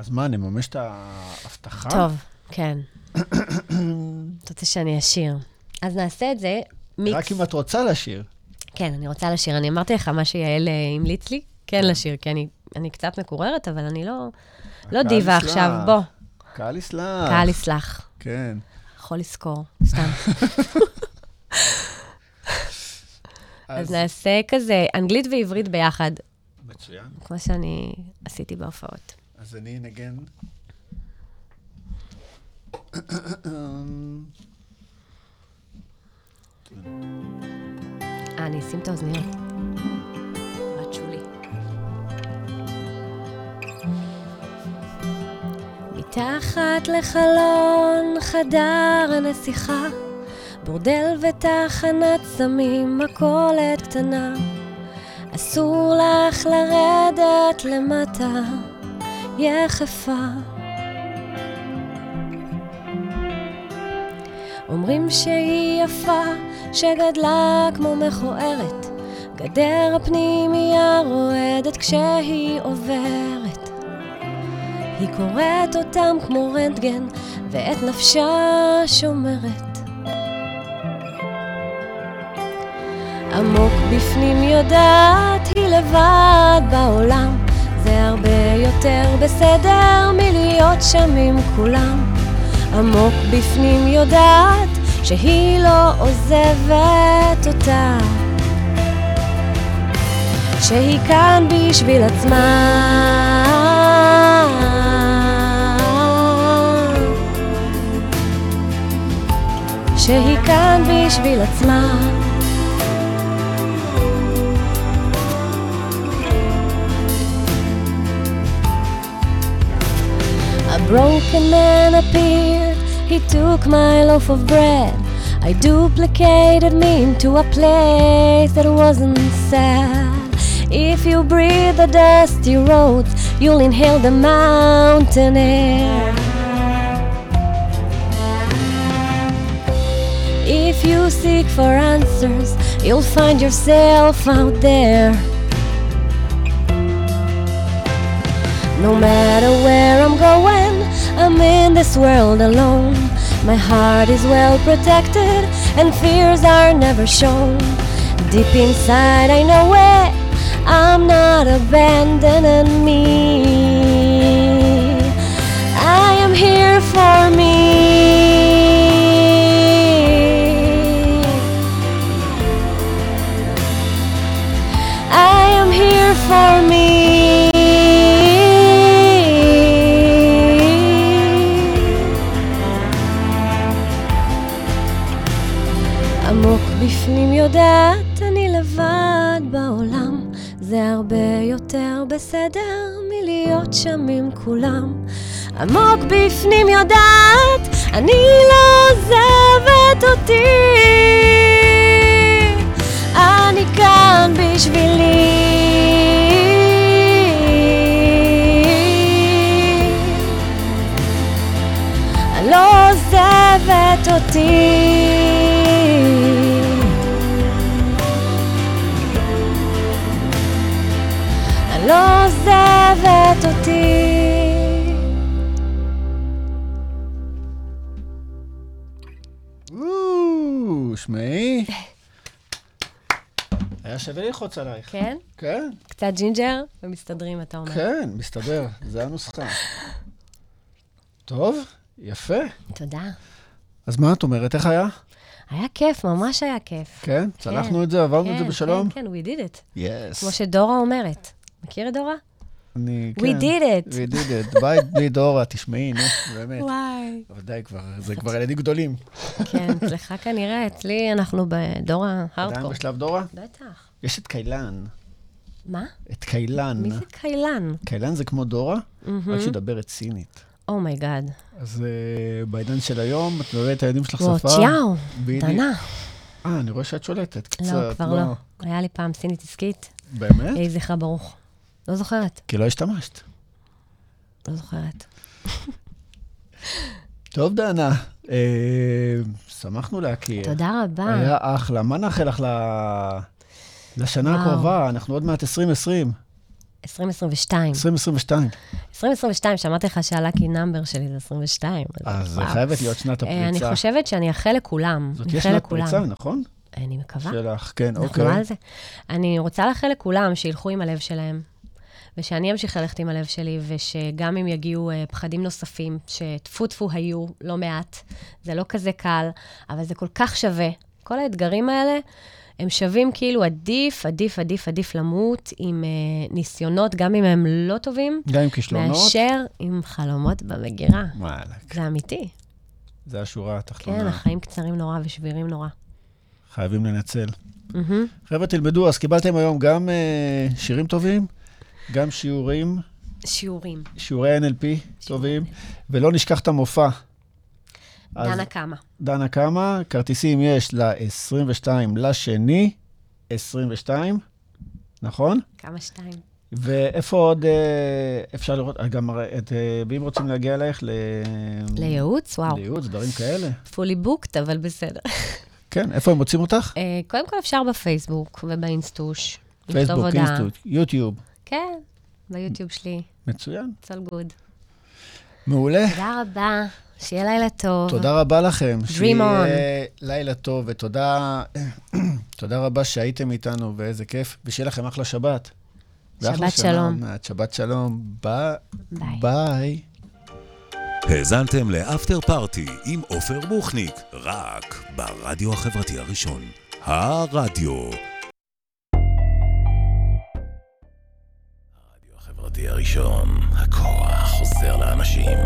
אז מה, נממש את ההבטחה? טוב, כן. אתה רוצה שאני אשיר? אז נעשה את זה מיקס. רק אם את רוצה לשיר. כן, אני רוצה לשיר. אני אמרתי לך מה שיעל אה, המליץ לי, כן לשיר, כי אני, אני קצת מקוררת, אבל אני לא, לא דיבה יסלח. עכשיו. בוא, קהל יסלח. קהל יסלח. כן. יכול לזכור, סתם. אז נעשה כזה אנגלית ועברית ביחד, מצוין. כמו שאני עשיתי בהופעות. אז אני אנגן. אה, אני אשים את האוזניות. רצ'ו לי. מתחת לחלון חדר הנסיכה, בורדל ותחנת סמים, מכולת קטנה. אסור לך לרדת למטה, יחפה. אומרים שהיא יפה, שגדלה כמו מכוערת. גדר הפנימייה רועדת כשהיא עוברת. היא קוראת אותם כמו רנטגן, ואת נפשה שומרת. עמוק בפנים יודעת היא לבד בעולם. זה הרבה יותר בסדר מלהיות שם עם כולם. עמוק בפנים יודעת שהיא לא עוזבת אותה. שהיא כאן בשביל עצמה. שהיא כאן בשביל עצמה. Broken man appeared, he took my loaf of bread. I duplicated me into a place that wasn't sad. If you breathe the dusty roads, you'll inhale the mountain air. If you seek for answers, you'll find yourself out there. No matter where I'm going, I'm in this world alone. My heart is well protected, and fears are never shown. Deep inside, I know it. I'm not abandoning me. I am here for me. בסדר מלהיות שם עם כולם. עמוק בפנים יודעת אני לא עוזבת אותי אני כאן בשבילי. אני לא עוזבת אותי שווה ללחוץ עלייך. כן? כן, קצת ג'ינג'ר ומסתדרים, אתה אומר. כן, מסתדר, זה הנוסחה. טוב, יפה. תודה. אז מה את אומרת, איך היה? היה כיף, ממש היה כיף. כן? צלחנו את זה, עברנו את זה כן, בשלום? כן, כן, we did it. Yes. כמו שדורה אומרת. מכיר את דורה? אני, כן. We did it. We did it. בית בלי דורה, תשמעי, נו, באמת. וואי. אבל די כבר, זה כבר ילדים גדולים. כן, אצלך כנראה, אצלי אנחנו בדורה עדיין הארדקור. בשלב דורה? בטח. יש את קאי-לן. מה? את קאי-לן. מי זה קאי-לן? קאי-לן זה כמו דורה, רק שדברת סינית. Oh my God. אז אה, בעידן של היום, את מדברת את הילדים שלך וואו, שפה. צ'יאו, בדיוק. דנה. אה, אני רואה שאת שולטת קצת. לא, כבר לא. היה לי פעם סינית עסקית, באמת? יהי זכרה ברוך. לא זוכרת, כי לא השתמשת. לא זוכרת. טוב, דנה, אה, שמחנו להכיר. תודה רבה. היה אחלה. מה נאחל לך ל- לשנה וואו. הקרובה? אנחנו עוד מעט 2020, 2022. 2022. 2022, שמעתי לך שהלאקי נאמבר שלי זה 22. אז זה. חייבת להיות שנת אה, אני הפריצה. חושבת שאני אאחל לכולם. זאת אני תהיה שנת. פריצה, נכון? אני מקווה. שלך, כן, אנחנו אוקיי. על זה. אני רוצה לאחל לכולם שילכו עם הלב שלהם, ושאני אמשיך ללכת עם הלב שלי, ושגם אם יגיעו אה, פחדים נוספים, שטפו טפו היו לא מעט, זה לא כזה קל, אבל זה כל כך שווה. כל האתגרים האלה, הם שווים כאילו עדיף, עדיף, עדיף, עדיף למות עם אה, ניסיונות, גם אם הם לא טובים, גם עם כישלונות. מאשר עם חלומות במגירה. וואלכ, זה אמיתי. זה השורה התחתונה. כן, החיים קצרים נורא ושבירים נורא. חייבים לנצל. מהמם. חבר'ה, תלמדו, אז קיבלתם היום גם אה, שירים טובים, גם שיעורים, שיעורים. שיעורי NLP טובים, ולא נשכח את המופע. דנה כמה. דנה כמה, כרטיסים יש ל-22 לשני, 22, נכון? כמה שתיים. ואיפה עוד אה, אפשר לראות, אה, גם את, אה, ואם רוצים להגיע אלייך ל... לייעוץ? וואו. לייעוץ, דברים כאלה. פולי בוקט, אבל בסדר. כן, איפה הם מוצאים אותך? קודם כל אפשר בפייסבוק ובאינסטוש. פייסבוק, הודעה. אינסטוט, יוטיוב. כן, ביוטיוב שלי. מצוין. It's all good. מעולה. תודה רבה, שיהיה לילה טוב. תודה רבה לכם. Dream שיהיה לילה טוב, ותודה תודה רבה שהייתם איתנו, ואיזה כיף. ושיהיה לכם אחלה שבת. שבת שלום. שבת שלום. ביי. האזנתם לאפטר פארטי עם עופר בוכניק, רק ברדיו החברתי הראשון. הרדיו. הרדיו החברתי הראשון, הכוח חוזר לאנשים.